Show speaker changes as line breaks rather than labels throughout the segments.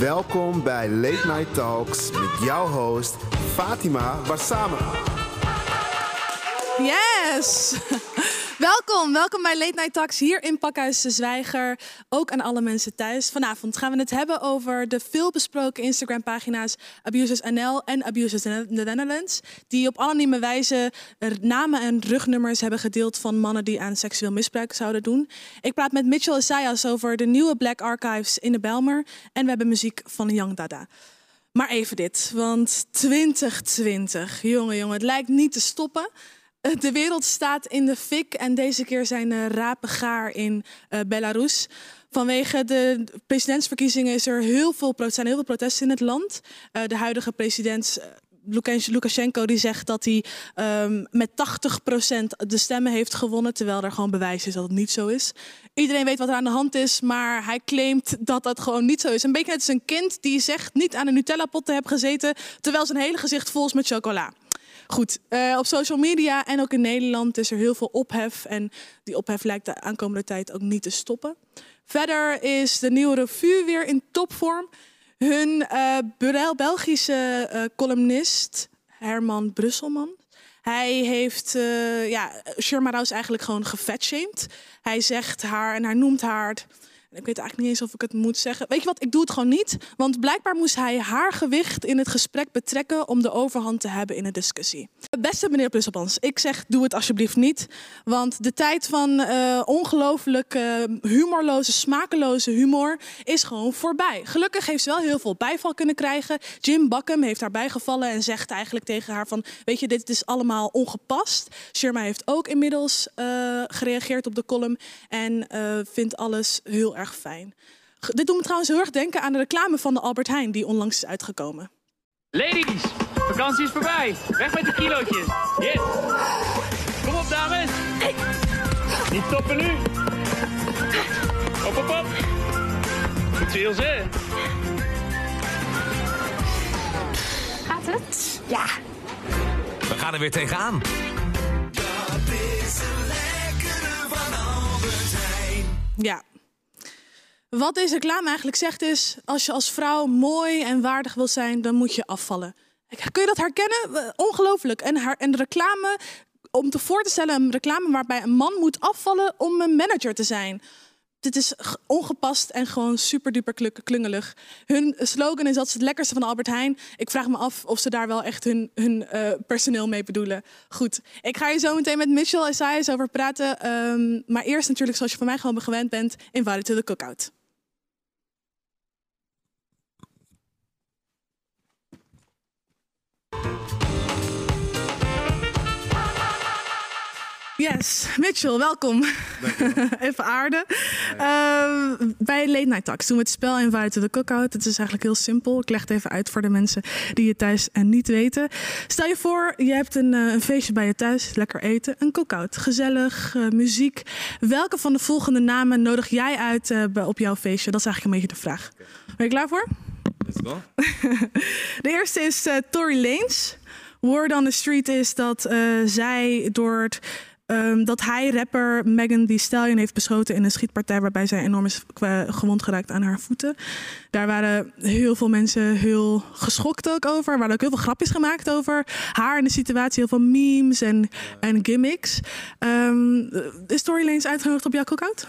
Welkom bij Late Night Talks met jouw host Fatima Barsame.
Yes! Welkom, welkom bij Late Night Talks hier in Pakhuis de Zwijger. Ook aan alle mensen thuis. Vanavond gaan we het hebben over de veelbesproken Instagram-pagina's Abusers NL en Abusers the Netherlands. Die op anonieme wijze namen en rugnummers hebben gedeeld van mannen die aan seksueel misbruik zouden doen. Ik praat met Mitchell Isaias over de nieuwe Black Archives in de Belmer. En we hebben muziek van Young Dada. Maar even dit, want 2020, jongen, jongen, het lijkt niet te stoppen. Eh, de wereld staat in de fik en deze keer zijn er rapen gaar in uh, Belarus. Vanwege de presidentsverkiezingen is er heel veel, zijn heel veel protesten in het land. Uh, de huidige president Lukashenko die zegt dat hij um, met 80% de stemmen heeft gewonnen, terwijl er gewoon bewijs is dat het niet zo is. Iedereen weet wat er aan de hand is, maar hij claimt dat dat gewoon niet zo is. Een beetje net als een kind die zegt niet aan een Nutella-pot te hebben gezeten, terwijl zijn hele gezicht vol is met chocola. Goed, uh, op social media en ook in Nederland is er heel veel ophef. En die ophef lijkt de aankomende tijd ook niet te stoppen. Verder is de nieuwe revue weer in topvorm. Hun uh, Belgische uh, columnist Herman Brusselman. Hij heeft uh, ja, Rouse eigenlijk gewoon gefatshamed. Hij zegt haar en hij noemt haar ik weet eigenlijk niet eens of ik het moet zeggen. Weet je wat, ik doe het gewoon niet. Want blijkbaar moest hij haar gewicht in het gesprek betrekken om de overhand te hebben in de discussie. Beste meneer Plusselbans, ik zeg doe het alsjeblieft niet. Want de tijd van uh, ongelooflijk uh, humorloze, smakeloze humor is gewoon voorbij. Gelukkig heeft ze wel heel veel bijval kunnen krijgen. Jim Buckham heeft haar bijgevallen en zegt eigenlijk tegen haar van... weet je, dit is allemaal ongepast. Sherma heeft ook inmiddels uh, gereageerd op de column en vindt alles heel erg erg fijn. Dit doet me trouwens heel erg denken aan de reclame van de Albert Heijn die onlangs is uitgekomen.
Ladies, vakantie is voorbij. Weg met de kilootjes. Yes. Kom op, dames. Niet stoppen nu. Op, op, op. Goed veel ze.
Gaat het? Ja.
We gaan er weer tegenaan.
Dat is een lekkere van Albert Heijn.
Ja, wat deze reclame eigenlijk zegt is, als je als vrouw mooi en waardig wil zijn, dan moet je afvallen. Kun je dat herkennen? Ongelooflijk. En, en reclame, om te voor te stellen, een reclame waarbij een man moet afvallen om een manager te zijn. Dit is ongepast en gewoon super duper klungelig. Hun slogan is dat ze het lekkerste van Albert Heijn. Ik vraag me af of ze daar wel echt hun, hun uh, personeel mee bedoelen. Goed, ik ga hier zo meteen met Mitchell Isaias over praten. Um, maar eerst natuurlijk, zoals je van mij gewoon gewend bent, invite to the cookout. Yes, Mitchell, welkom. Even aarde. Uh, bij Late Night Talks doen we het spel Invite to the Cookout. Het is eigenlijk heel simpel. Ik leg het even uit voor de mensen die het thuis en niet weten. Stel je voor, je hebt een, uh, een feestje bij je thuis, lekker eten, een cookout, gezellig, uh, muziek. Welke van de volgende namen nodig jij uit op jouw feestje? Dat is eigenlijk een beetje de vraag. Ben je klaar voor?
Let's go.
de eerste is Tory Lanez. Word on the street is dat zij door het Um, dat hij rapper Megan Thee Stallion heeft beschoten in een schietpartij waarbij zij enorm is gewond geraakt aan haar voeten. Daar waren heel veel mensen heel geschokt ook over. Er waren ook heel veel grapjes gemaakt over haar en de situatie. Heel veel memes en, en gimmicks. Um, is Tory Lanez uitgenodigd op jouw cookout?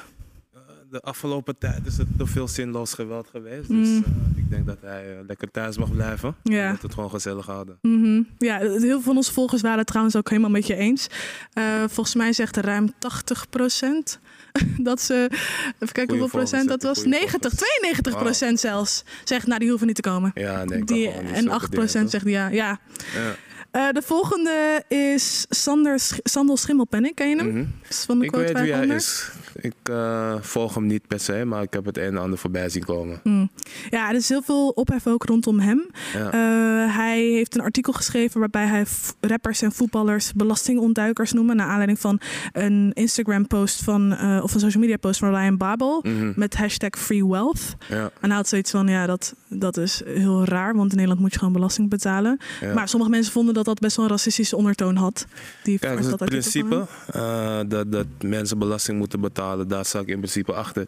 De afgelopen tijd is het te veel zinloos geweld geweest. Dus uh, ik denk dat hij uh, lekker thuis mag blijven. Ja. En dat het gewoon gezellig houden.
Mm -hmm. Ja, heel veel van onze volgers waren het trouwens ook helemaal met je eens. Uh, volgens mij zegt ruim 80 procent dat ze. Even kijken hoeveel procent dat was. 90, 92 procent zelfs. Zegt, nou die hoeven niet te komen.
Ja, nee,
die, En 8 procent zegt ja. ja. ja. Uh, de volgende is Sander Sch Sandel Schimmelpenning. Ken je hem? Mm
-hmm.
van de
ik weet wie hij is. Ik uh, volg hem niet per se, maar ik heb het een en ander voorbij zien komen.
Mm. Ja, er is heel veel ophef ook rondom hem. Ja. Uh, hij heeft een artikel geschreven waarbij hij rappers en voetballers belastingontduikers noemen. Naar aanleiding van een Instagram post van, eh, of een social media post van Ryan Babel.
Mhm.
Met hashtag free wealth.
Ja.
En hij had zoiets van, ja, dat, dat is heel raar. Want in Nederland moet je gewoon belasting betalen.
Ja.
Maar sommige mensen vonden dat dat best wel een racistische ondertoon had. Die
Kijk, het
dat
principe eh, dat, dat mensen belasting moeten betalen, daar sta ik in principe achter.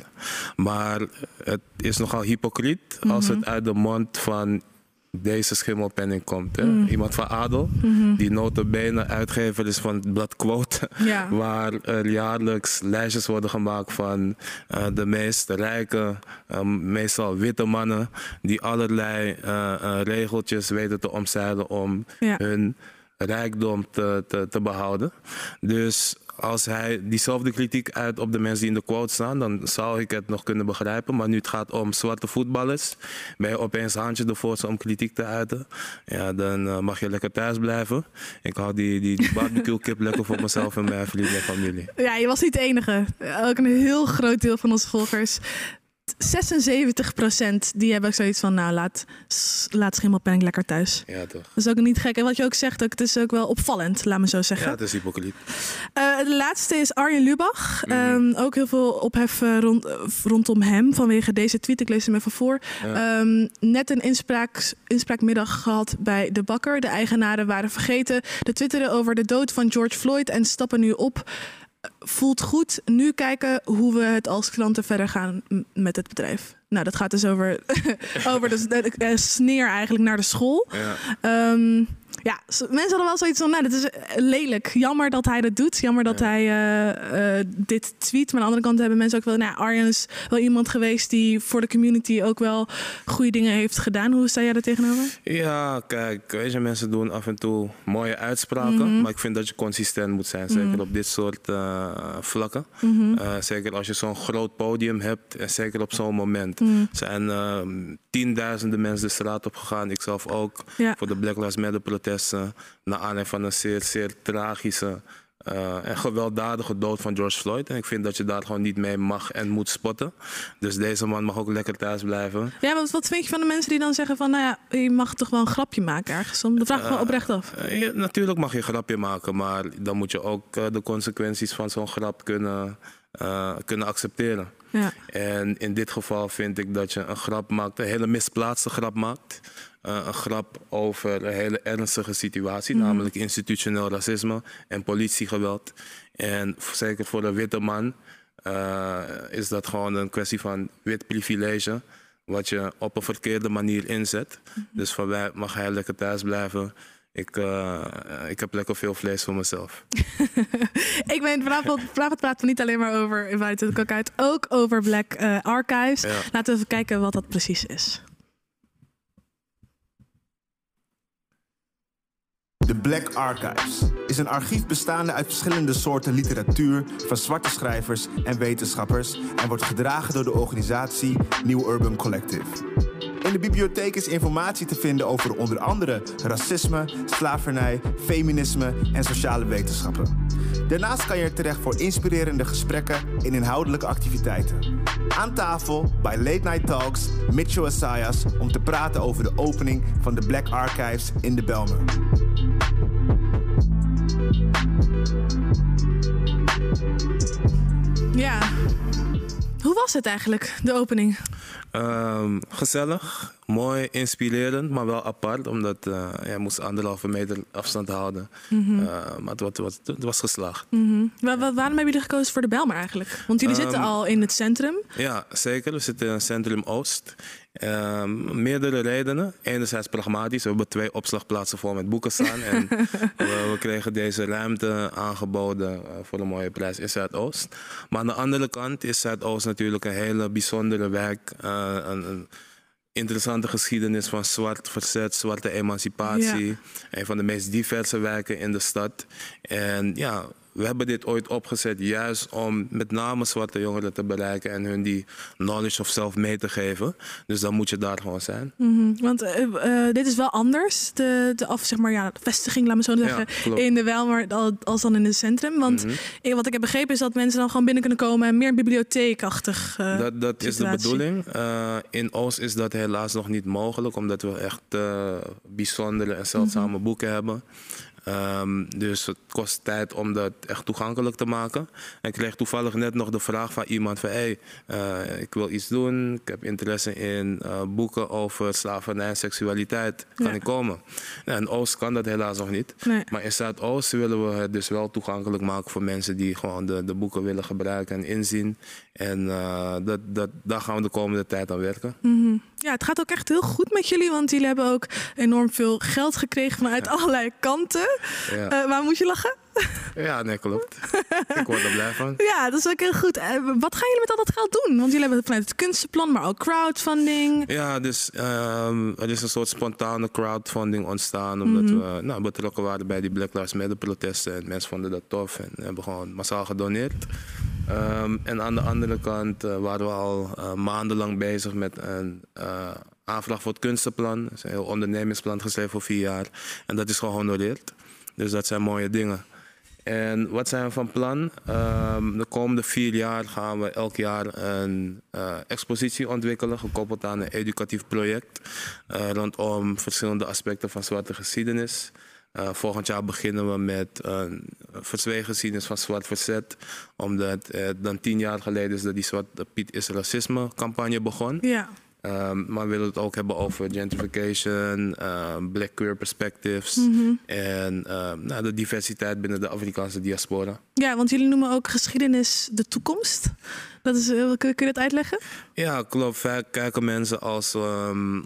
Maar het is nogal hypocriet als
Mhm.
het uit de mond van deze schimmelpenning komt. Hè?
Mhm.
Iemand van adel,
Mhm.
die notabene uitgever is van het blad Quote.
Ja.
Waar er jaarlijks lijstjes worden gemaakt van eh, de meest rijke, eh, meestal witte mannen, die allerlei eh, eh, regeltjes weten te omzeilen om
Ja.
hun rijkdom te, te, behouden. Dus als hij diezelfde kritiek uit op de mensen die in de quote staan, dan zou ik het nog kunnen begrijpen. Maar nu het gaat om zwarte voetballers, ben je opeens handje ervoor om kritiek te uiten. Ja, dan eh, mag je lekker thuis blijven. Ik hou die, die, die barbecue kip lekker voor mezelf en mijn vrienden en familie.
Ja, je was niet de enige. Ook een heel groot deel van onze volgers. 76% die hebben ook zoiets van, nou laat, laat schimmelpenning lekker thuis.
Ja, toch?
Dat is ook niet gek. En wat je ook zegt, ook, het is ook wel opvallend, laat me zo
Ja,
zeggen.
het is hypocriet.
Eh, de laatste is Arjen Lubach.
Mhm.
Ehm, ook heel veel ophef eh, rond, rondom hem vanwege deze tweet. Ik lees hem even voor.
Ja.
Ehm, net een inspraak, inspraakmiddag gehad bij De Bakker. De eigenaren waren vergeten. De twitteren over de dood van George Floyd en stappen nu op. Eh, Voelt goed. Nu kijken hoe we het als klanten verder gaan met het bedrijf. Nou, dat gaat dus over, over de, de- de sneer eigenlijk naar de school.
Ja.
Ehm, ja, mensen hadden wel zoiets van, nou, dit is eh, lelijk. Jammer dat hij dat doet. Jammer dat
Ja.
hij eh, eh, dit tweet. Maar aan de andere kant hebben mensen ook wel, nou, Arjen is wel iemand geweest die voor de community ook wel goede dingen heeft gedaan. Hoe sta jij daar tegenover?
Ja, kijk, weet je, mensen doen af en toe mooie uitspraken.
Mhm.
Maar ik vind dat je consistent moet zijn, zeker
Mhm.
op dit soort vlakken.
Mhm.
Zeker als je zo'n groot podium hebt en zeker op zo'n moment. Zijn ehm, tienduizenden mensen de straat op gegaan. Ik zelf ook
Ja.
voor de Black Lives Matter protesten. Naar aanleiding van een zeer, zeer tragische eh, en gewelddadige dood van George Floyd. En ik vind dat je daar gewoon niet mee mag en moet spotten. Dus deze man mag ook lekker thuis blijven.
Ja, wat, wat vind je van de mensen die dan zeggen van, nou ja, je mag toch wel een grapje maken ergens? Dat vraag ik me wel oprecht af.
Eh, ja, natuurlijk mag je een grapje maken, maar dan moet je ook eh, de consequenties van zo'n grap kunnen, eh, kunnen accepteren.
Ja.
En in dit geval vind ik dat je een grap maakt, een hele misplaatste grap maakt. Eh, een grap over een hele ernstige situatie,
Mhm.
namelijk institutioneel racisme en politiegeweld. En zeker voor een witte man eh, is dat gewoon een kwestie van wit privilege, wat je op een verkeerde manier inzet. Dus van mij mag hij lekker thuis blijven. Ik, eh, ik heb lekker veel vlees voor mezelf.
ik ben vanavond, vanavond praten we niet alleen maar over Invite to Cook Out, ook over Black eh, Archives.
Ja.
Laten we even kijken wat dat precies is.
De Black Archives is een archief bestaande uit verschillende soorten literatuur van zwarte schrijvers en wetenschappers en wordt gedragen door de organisatie New Urban Collective. In de bibliotheek is informatie te vinden over onder andere racisme, slavernij, feminisme en sociale wetenschappen. Daarnaast kan je er terecht voor inspirerende gesprekken en inhoudelijke activiteiten. Aan tafel bij Late Night Talks Mitchell Assayas om te praten over de opening van de Black Archives in de Belmer.
Ja. Hoe was het eigenlijk, de opening?
Ehm, gezellig, mooi, inspirerend, maar wel apart, omdat eh je moest anderhalve meter afstand houden.
Mhm.
Eh, maar het, was- het, was- het was geslaagd.
Wa- wa- waarom hebben jullie gekozen voor de Belmar eigenlijk? Want jullie zitten
Ehm,
al in het centrum.
Ja, zeker. We zitten in Centrum Oost. Ehm, meerdere redenen. Enerzijds pragmatisch. We hebben twee opslagplaatsen vol met boeken staan. en we, we kregen deze ruimte aangeboden eh, voor een mooie prijs in Zuidoost. Maar aan de andere kant is Zuidoost natuurlijk een hele bijzondere wijk. eh, een, een interessante geschiedenis van zwart verzet, zwarte emancipatie.
Ja.
Een van de meest diverse wijken in de stad. En ja, we hebben dit ooit opgezet juist om met name zwarte jongeren te bereiken en hun die knowledge of self mee te geven. Dus dan moet je daar gewoon zijn.
Mhm, Want eh, eh, dit is wel anders, de, de, of zeg maar, ja, de vestiging, laat me zo zeggen, in de Welmer al- als dan in het centrum. Want
Mhm.
wat ik heb begrepen is dat mensen dan gewoon binnen kunnen komen en meer bibliotheekachtig. eh,
Dat, dat is de bedoeling. In Oost is dat helaas nog niet mogelijk, omdat we echt bijzondere en zeldzame
Mhm.
boeken hebben. Ehm, dus het kost tijd om dat echt toegankelijk te maken. En ik kreeg toevallig net nog de vraag van iemand van... Hey, eh, ik wil iets doen, ik heb interesse in eh, boeken over slavernij en seksualiteit. Kan
Ja.
ik komen? Nou, in Oost kan dat helaas nog niet.
Nee.
Maar in Zuidoost willen we het dus wel toegankelijk maken voor mensen die gewoon de, de boeken willen gebruiken en inzien. En eh, dat, dat, daar gaan we de komende tijd aan werken.
Mhm. Ja, het gaat ook echt heel goed met jullie, want jullie hebben ook enorm veel geld gekregen vanuit allerlei kanten.
Ja,
Eh, waar moet je lachen?
ja nee, klopt. ik word er blij van.
Ja, dat is ook heel goed. Eh, wat gaan jullie met al dat geld doen? Want jullie hebben vanuit het kunstenplan, maar ook crowdfunding.
Ja, dus ehm, er is een soort spontane crowdfunding ontstaan. Omdat we nou, betrokken waren bij die Black Lives Matter protesten. En mensen vonden dat tof en hebben gewoon massaal gedoneerd. Ehm, en aan de andere kant eh, waren we al eh, maandenlang bezig met een aanvraag voor het kunstenplan. Dat is een heel ondernemingsplan geschreven voor vier jaar. En dat is gewoon gehonoreerd. Dus dat zijn mooie dingen. En wat zijn we van plan? Ehm, de komende vier jaar gaan we elk jaar een eh, expositie ontwikkelen, gekoppeld aan een educatief project eh, rondom verschillende aspecten van zwarte geschiedenis. Eh, volgend jaar beginnen we met een verzwegen geschiedenis van zwart verzet, omdat het dan tien jaar geleden is dat die Zwarte Piet is racisme campagne begon.
Ja.
Ehm, maar we willen het ook hebben over gentrification, ehm, black queer perspectives en ehm, nou, de diversiteit binnen de Afrikaanse diaspora.
ja, want jullie noemen ook geschiedenis de toekomst. Dat is, eh, kun, kun je dat uitleggen?
Ja, klopt. Vaak kijken mensen als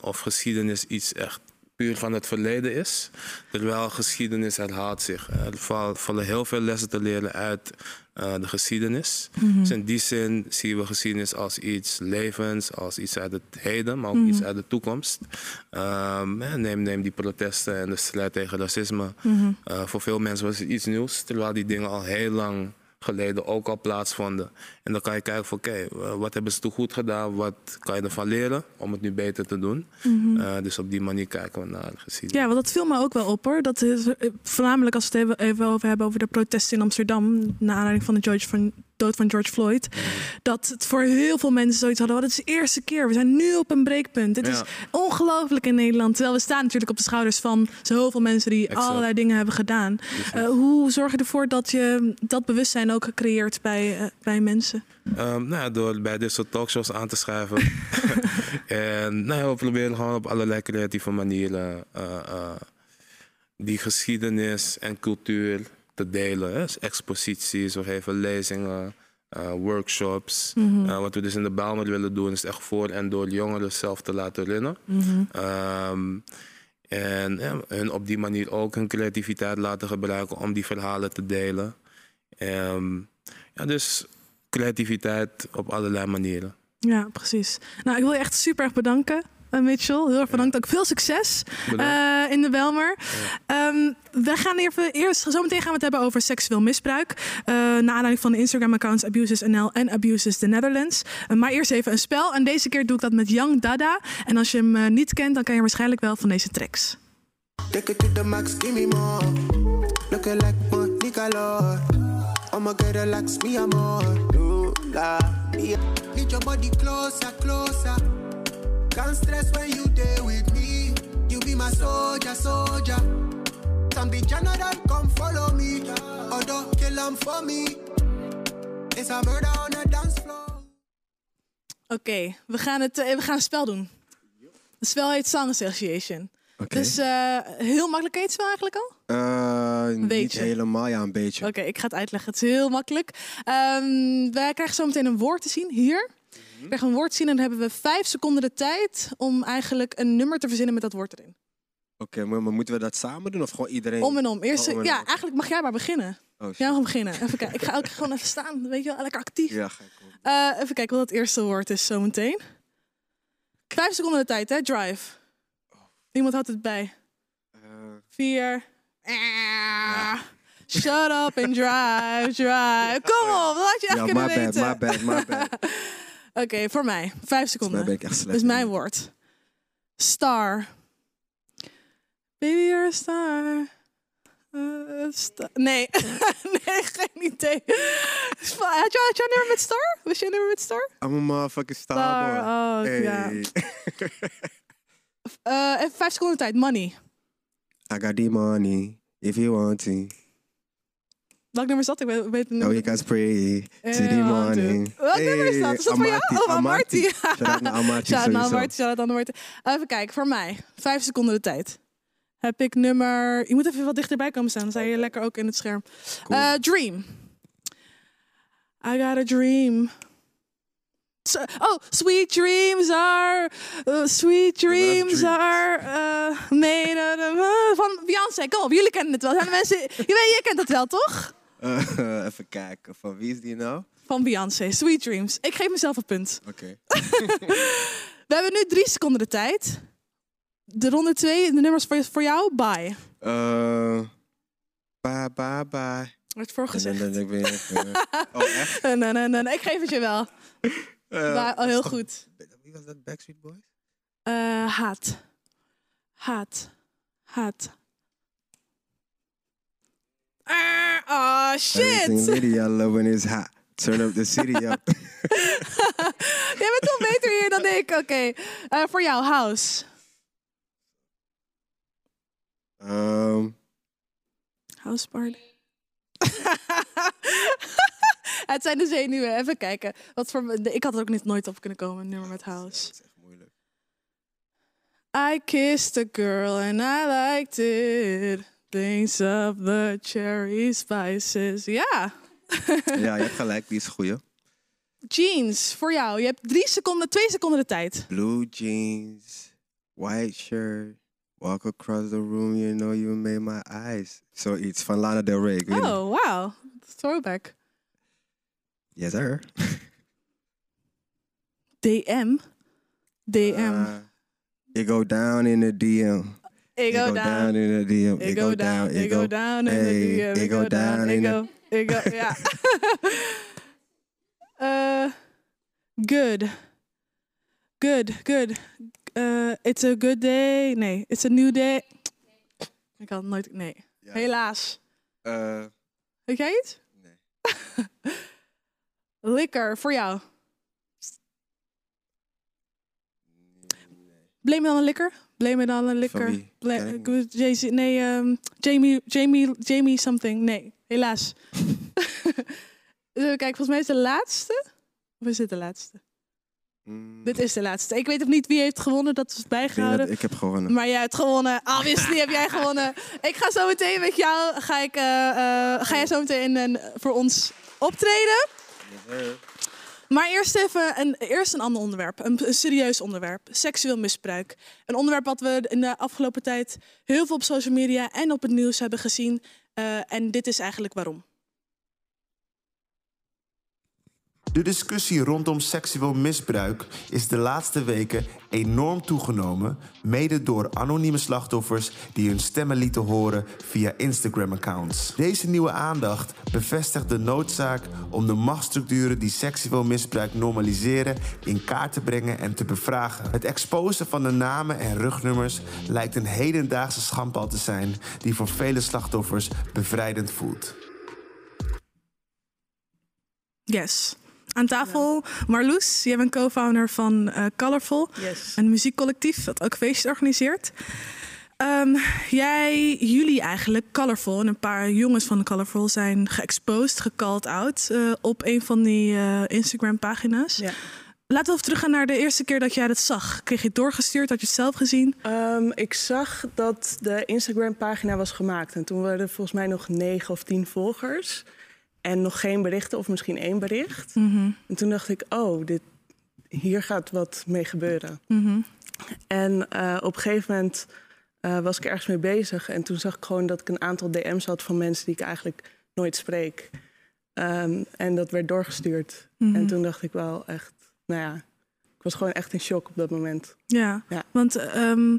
of geschiedenis iets echt puur van het verleden is. Terwijl geschiedenis herhaalt zich. Er val- vallen heel veel lessen te leren uit eh, de geschiedenis. Dus in die zin zien we geschiedenis als iets levens, als iets uit het heden, maar ook iets uit de toekomst. Ehm, eh, neem, neem die protesten en de strijd tegen racisme. Eh, voor veel mensen was het iets nieuws, terwijl die dingen al heel lang geleden ook al plaatsvonden. En dan kan je kijken van oké, eh, wat hebben ze toen goed gedaan? Wat kan je ervan leren om het nu beter te doen? Eh, dus op die manier kijken we naar de geschiedenis.
Ja, want dat viel me ook wel op hoor. Dat is, eh, voornamelijk als we het even, even over hebben over de protesten in Amsterdam. Naar aanleiding van de George van, dood van George Floyd. Dat het voor heel veel mensen zoiets hadden. Oh, dit is de eerste keer. We zijn nu op een breekpunt. Dit is ongelooflijk in Nederland. Terwijl we staan natuurlijk op de schouders van zoveel mensen die
Exact.
allerlei dingen hebben gedaan. Eh, hoe zorg je ervoor dat je dat bewustzijn ook creëert bij, eh, bij mensen?
Ehm, nou door bij dit soort talkshows aan te schrijven. en nou we proberen gewoon op allerlei creatieve manieren eh, die geschiedenis en cultuur te delen. Hè? Dus exposities, we geven lezingen, eh, workshops. Eh, wat we dus in de Bijlmer willen doen is echt voor en door jongeren zelf te laten runnen. Ehm, en ja, hun op die manier ook hun creativiteit laten gebruiken om die verhalen te delen. Ehm, ja, dus creativiteit op allerlei manieren.
Ja, precies. Nou, ik wil je echt super erg bedanken, eh, Mitchell. Heel erg bedankt. Ook veel succes in de Welmer. Ehm, we gaan even eerst, zometeen gaan we het hebben over seksueel misbruik. eh naar aanleiding van de Instagram-accounts Abuses NL en Abuses the Netherlands. Eh, maar eerst even een spel. En deze keer doe ik dat met Young Dada. En als je hem eh, niet kent, dan ken je waarschijnlijk wel van deze tracks.
Relax, your body closer. Can't stress when you with me. You be my. The general come follow me. Although kill for me. It's a murder on the dance floor.
Oké, we, gaan het, eh, we gaan een spel doen. Het spel heet Song Association. Dus eh, heel makkelijk. Je het spel eigenlijk al?
Eh, niet
beetje.
helemaal, ja, een beetje.
Oké, ik ga het uitleggen. Het is heel makkelijk. Ehm, wij krijgen zo meteen een woord te zien hier. We krijgen een woord te zien en dan hebben we vijf seconden de tijd om eigenlijk een nummer te verzinnen met dat woord erin.
Oké, maar, maar moeten we dat samen doen of gewoon iedereen?
Om en om. Eerst,
Oh, om en
ja,
om.
eigenlijk mag jij maar beginnen.
Oh.
Jij mag beginnen. Even kijken. Ik ga ook gewoon even staan. Weet je wel, lekker actief.
Ja, ga ik op.
Eh, even kijken wat het eerste woord is zometeen. Vijf seconden de tijd, hè? Drive. Iemand houdt het bij.
Eh,
Vier. Ah. Shut up and drive, drive. Kom op, dat had je echt
Ja,
kunnen
my bad,
weten.
my bad, my bad.
Oké, voor mij. Vijf seconden.
ben ik echt slecht
Dat is mijn woord. Star. Baby, you're a star. Uh, sta- nee. nee, geen idee. Had jij, had jij een nummer met Star? Was jij een nummer met Star?
I'm a motherfucking star,
Star,
boy.
oh, ja.
Hey.
Eh, even vijf seconden tijd. Money.
I got the money, if you want to.
Welk nummer is dat? Ik weet, weet het
Oh, you can spray to
Eh,
the money.
Welk nummer is dat? Is dat voor jou? Oh, Amarty.
Shout-out naar.
Amarty, shout-out naar Amarty. Even kijken, voor mij. Vijf seconden de tijd. Heb ik nummer... Je moet even wat dichterbij komen staan. Dan sta je lekker ook in het scherm. Eh, dream. I got a dream. So- oh, sweet dreams are... uh, sweet dreams are... uh, made of... van Beyoncé. Kom op, jullie kennen het wel. Zijn de mensen, je, weet, je kent het wel, toch?
Eh, even kijken, van wie is die nou?
Van Beyoncé. Sweet dreams. Ik geef mezelf een punt.
Oké.
We hebben nu drie seconden de tijd. De ronde twee, de nummers voor, voor jou, bye.
Eh, bye, bye, bye.
Wordt voorgezegd.
Je even- Oh, echt?
Nee, nee, nee, nee, ik geef het je wel. Oh, heel goed.
Wie was dat? Backstreet Boys?
Eh, haat. Haat. Haat. Ah, oh, shit.
Lady, I love when it's hot. Turn up the city up.
Jij bent toch beter hier dan ik. Oké. Voor jou, house.
Ehm,
House party. het zijn de zenuwen. Even kijken. Wat voor, ik had er ook niet nooit op kunnen komen, een nummer met house.
dat is echt moeilijk.
I kissed a girl and I liked it. Things of the cherry spices. Ja.
Ja, je hebt gelijk, die is goeie.
Jeans, voor jou. Je hebt drie seconden, twee seconden de tijd.
Blue jeans, white shirt, walk across the room, you know you made my eyes. Zoiets van Lana Del Rey. Weet.
Oh, wow. Throwback.
Yes, sir.
DM. DM.
Uh, it go down in the DM.
ik
It
go down.
in the DM.
Ik go down. Ik go down. in the DM.
it go down in the...
go. Ik go. Ja. Eh, good. Good. Good. Eh, it's a good day. Nee, it's a new day. Ik had nooit. Nee.
Ja.
Helaas.
Eh,
Weet jij iets?
Nee.
Liquor, voor jou. Blame on a liquor? Blame
ik
ik weet- Jay-Z, nee, ehm, Jamie, Jamie, Jamie something. Nee, helaas. Kijken, volgens mij is het de laatste. Of is dit de laatste?
Mm,
Dit is de laatste. Ik weet ook niet wie heeft gewonnen, dat is bijgehouden.
ik heb gewonnen.
Maar jij hebt gewonnen. Obviously heb jij gewonnen. Ik ga zo meteen met jou. Ga, ik, eh, eh, ga jij zo meteen een, voor ons optreden? Maar eerst even een, eerst een ander onderwerp. Een, een serieus onderwerp. Seksueel misbruik. Een onderwerp wat we in de afgelopen tijd heel veel op social media en op het nieuws hebben gezien. Eh, en dit is eigenlijk waarom.
De discussie rondom seksueel misbruik is de laatste weken enorm toegenomen, mede door anonieme slachtoffers die hun stemmen lieten horen via Instagram-accounts. Deze nieuwe aandacht bevestigt de noodzaak om de machtsstructuren die seksueel misbruik normaliseren in kaart te brengen en te bevragen. Het exposen van de namen en rugnummers lijkt een hedendaagse schandpaal te zijn die voor vele slachtoffers bevrijdend voelt.
Yes. Aan tafel Marloes, jij bent co-founder van eh, Colorful.
Yes.
Een muziekcollectief dat ook feestjes organiseert. Ehm, jij, jullie eigenlijk, Colorful, en een paar jongens van Colorful zijn geëxposed, gecalled out eh, op een van die eh, Instagram-pagina's.
Ja.
Laten we even teruggaan naar de eerste keer dat jij dat zag. Kreeg je het doorgestuurd? Had je het zelf gezien?
Ehm, ik zag dat de Instagram-pagina was gemaakt. En toen waren er volgens mij nog negen of tien volgers. En nog geen berichten, of misschien één bericht. En toen dacht ik, oh, dit, hier gaat wat mee gebeuren. En eh, op een gegeven moment eh, was ik ergens mee bezig. En toen zag ik gewoon dat ik een aantal DM's had van mensen die ik eigenlijk nooit spreek. Ehm, en dat werd doorgestuurd. En toen dacht ik wel echt, nou ja, ik was gewoon echt in shock op dat moment.
Ja,
Ja.
want ehm,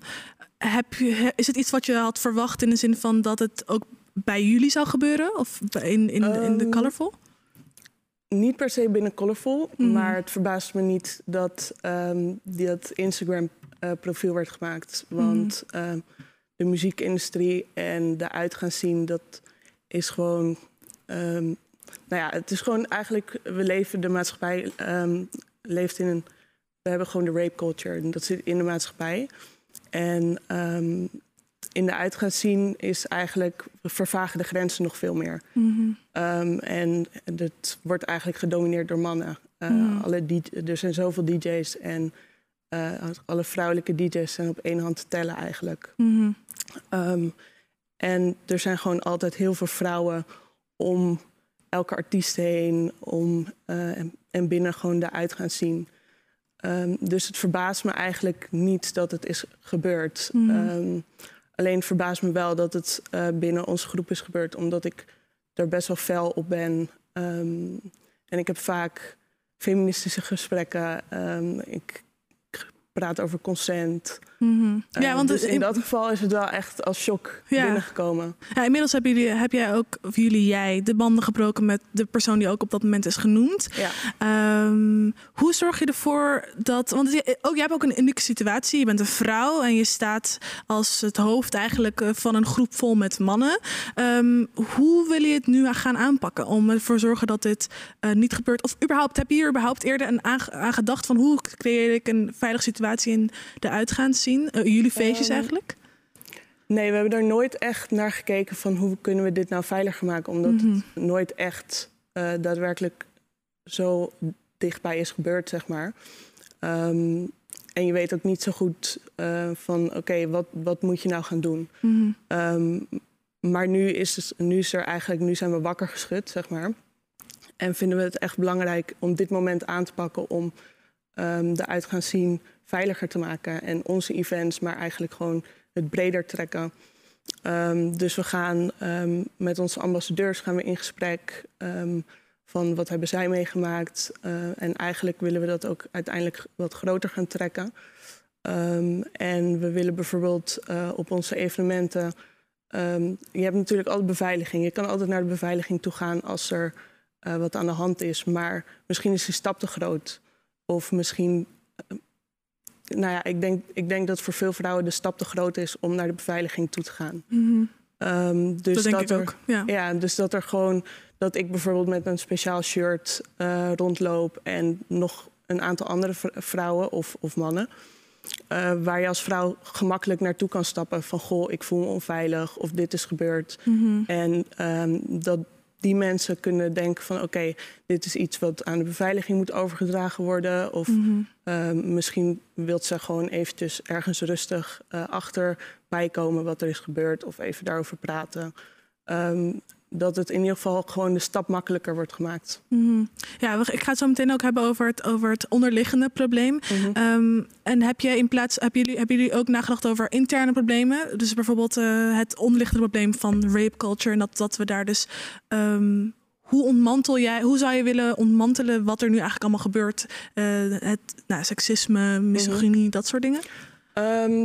heb je, is het iets wat je had verwacht in de zin van dat het ook bij jullie zou gebeuren? Of in, in, in de
Ehm,
Colorful?
Niet per se binnen Colorful,
Mhm.
maar het verbaast me niet dat die dat Instagram-profiel werd gemaakt. Want ehm, de muziekindustrie en de uitgaanszien, dat is gewoon. nou ja, het is gewoon eigenlijk. We leven de maatschappij. leeft in een. We hebben gewoon de rape culture. En dat zit in de maatschappij. En in de uitgaanszien is eigenlijk. vervagen de grenzen nog veel meer.
Mhm.
Um, en het wordt eigenlijk gedomineerd door mannen. Uh,
Mhm.
alle er zijn zoveel DJ's en uh, alle vrouwelijke DJ's zijn op één hand te tellen eigenlijk.
Mhm.
Um, en er zijn gewoon altijd heel veel vrouwen om elke artiest heen om, uh, en, en binnen gewoon de uit gaan zien. Um, dus het verbaast me eigenlijk niet dat het is gebeurd. Um, alleen verbaast me wel dat het uh, binnen onze groep is gebeurd, omdat ik er best wel fel op ben. Um, en ik heb vaak feministische gesprekken. Um, ik praat over consent.
Mhm. Ja, want
dus in dat geval is het wel echt als shock
Ja.
binnengekomen.
Ja, inmiddels hebben jullie, heb jij ook, of jullie, jij, de banden gebroken met de persoon die ook op dat moment is genoemd.
Ja.
Ehm, hoe zorg je ervoor dat. Want je, ook, jij hebt ook een unieke situatie. Je bent een vrouw en je staat als het hoofd eigenlijk eh, van een groep vol met mannen. Ehm, hoe wil je het nu gaan aanpakken om ervoor te zorgen dat dit eh, niet gebeurt? Of überhaupt, heb je hier überhaupt eerder een aan, aan gedacht van hoe creëer ik een veilige situatie in de uitgaans zien? Eh, jullie feestjes
Ehm,
eigenlijk?
Nee, we hebben er nooit echt naar gekeken van hoe kunnen we dit nou veiliger maken. Omdat
Mhm.
het nooit echt eh, daadwerkelijk zo dichtbij is gebeurd, zeg maar. Ehm, en je weet ook niet zo goed eh, van oké, wat, wat moet je nou gaan doen?
Mhm.
Ehm, maar nu is, het, nu is er eigenlijk, nu zijn we wakker geschud, zeg maar. En vinden we het echt belangrijk om dit moment aan te pakken om ehm, de uitgaanszien veiliger te maken. En onze events, maar eigenlijk gewoon het breder trekken. Ehm, dus we gaan ehm, met onze ambassadeurs gaan we in gesprek ehm, van wat hebben zij meegemaakt. Eh, en eigenlijk willen we dat ook uiteindelijk wat groter gaan trekken. En we willen bijvoorbeeld eh, op onze evenementen. je hebt natuurlijk altijd beveiliging. Je kan altijd naar de beveiliging toe gaan als er eh, wat aan de hand is. Maar misschien is die stap te groot. Of misschien. Nou ja, ik denk, ik denk dat voor veel vrouwen de stap te groot is om naar de beveiliging toe te gaan.
Mhm.
Ehm, dus
Dat denk ik
er,
ook, ja.
dus dat er gewoon dat ik bijvoorbeeld met een speciaal shirt eh, rondloop en nog een aantal andere vrouwen of, of mannen. eh, waar je als vrouw gemakkelijk naartoe kan stappen van goh, ik voel me onveilig of dit is gebeurd.
Mhm.
En ehm, dat die mensen kunnen denken van oké, dit is iets wat aan de beveiliging moet overgedragen worden. Of
Mhm.
ehm, misschien wilt ze gewoon eventjes ergens rustig eh achter bijkomen wat er is gebeurd. Of even daarover praten. Ehm, dat het in ieder geval gewoon de stap makkelijker wordt gemaakt.
Mhm. Ja, ik ga het zo meteen ook hebben over het, over het onderliggende probleem.
Mhm.
Ehm, en heb je in plaats, hebben jullie, hebben jullie ook nagedacht over interne problemen? Dus bijvoorbeeld eh, het onderliggende probleem van rape culture. En dat, dat we daar dus. ehm, hoe ontmantel jij, hoe zou je willen ontmantelen wat er nu eigenlijk allemaal gebeurt? Eh, het nou, seksisme, misogynie, dat soort dingen?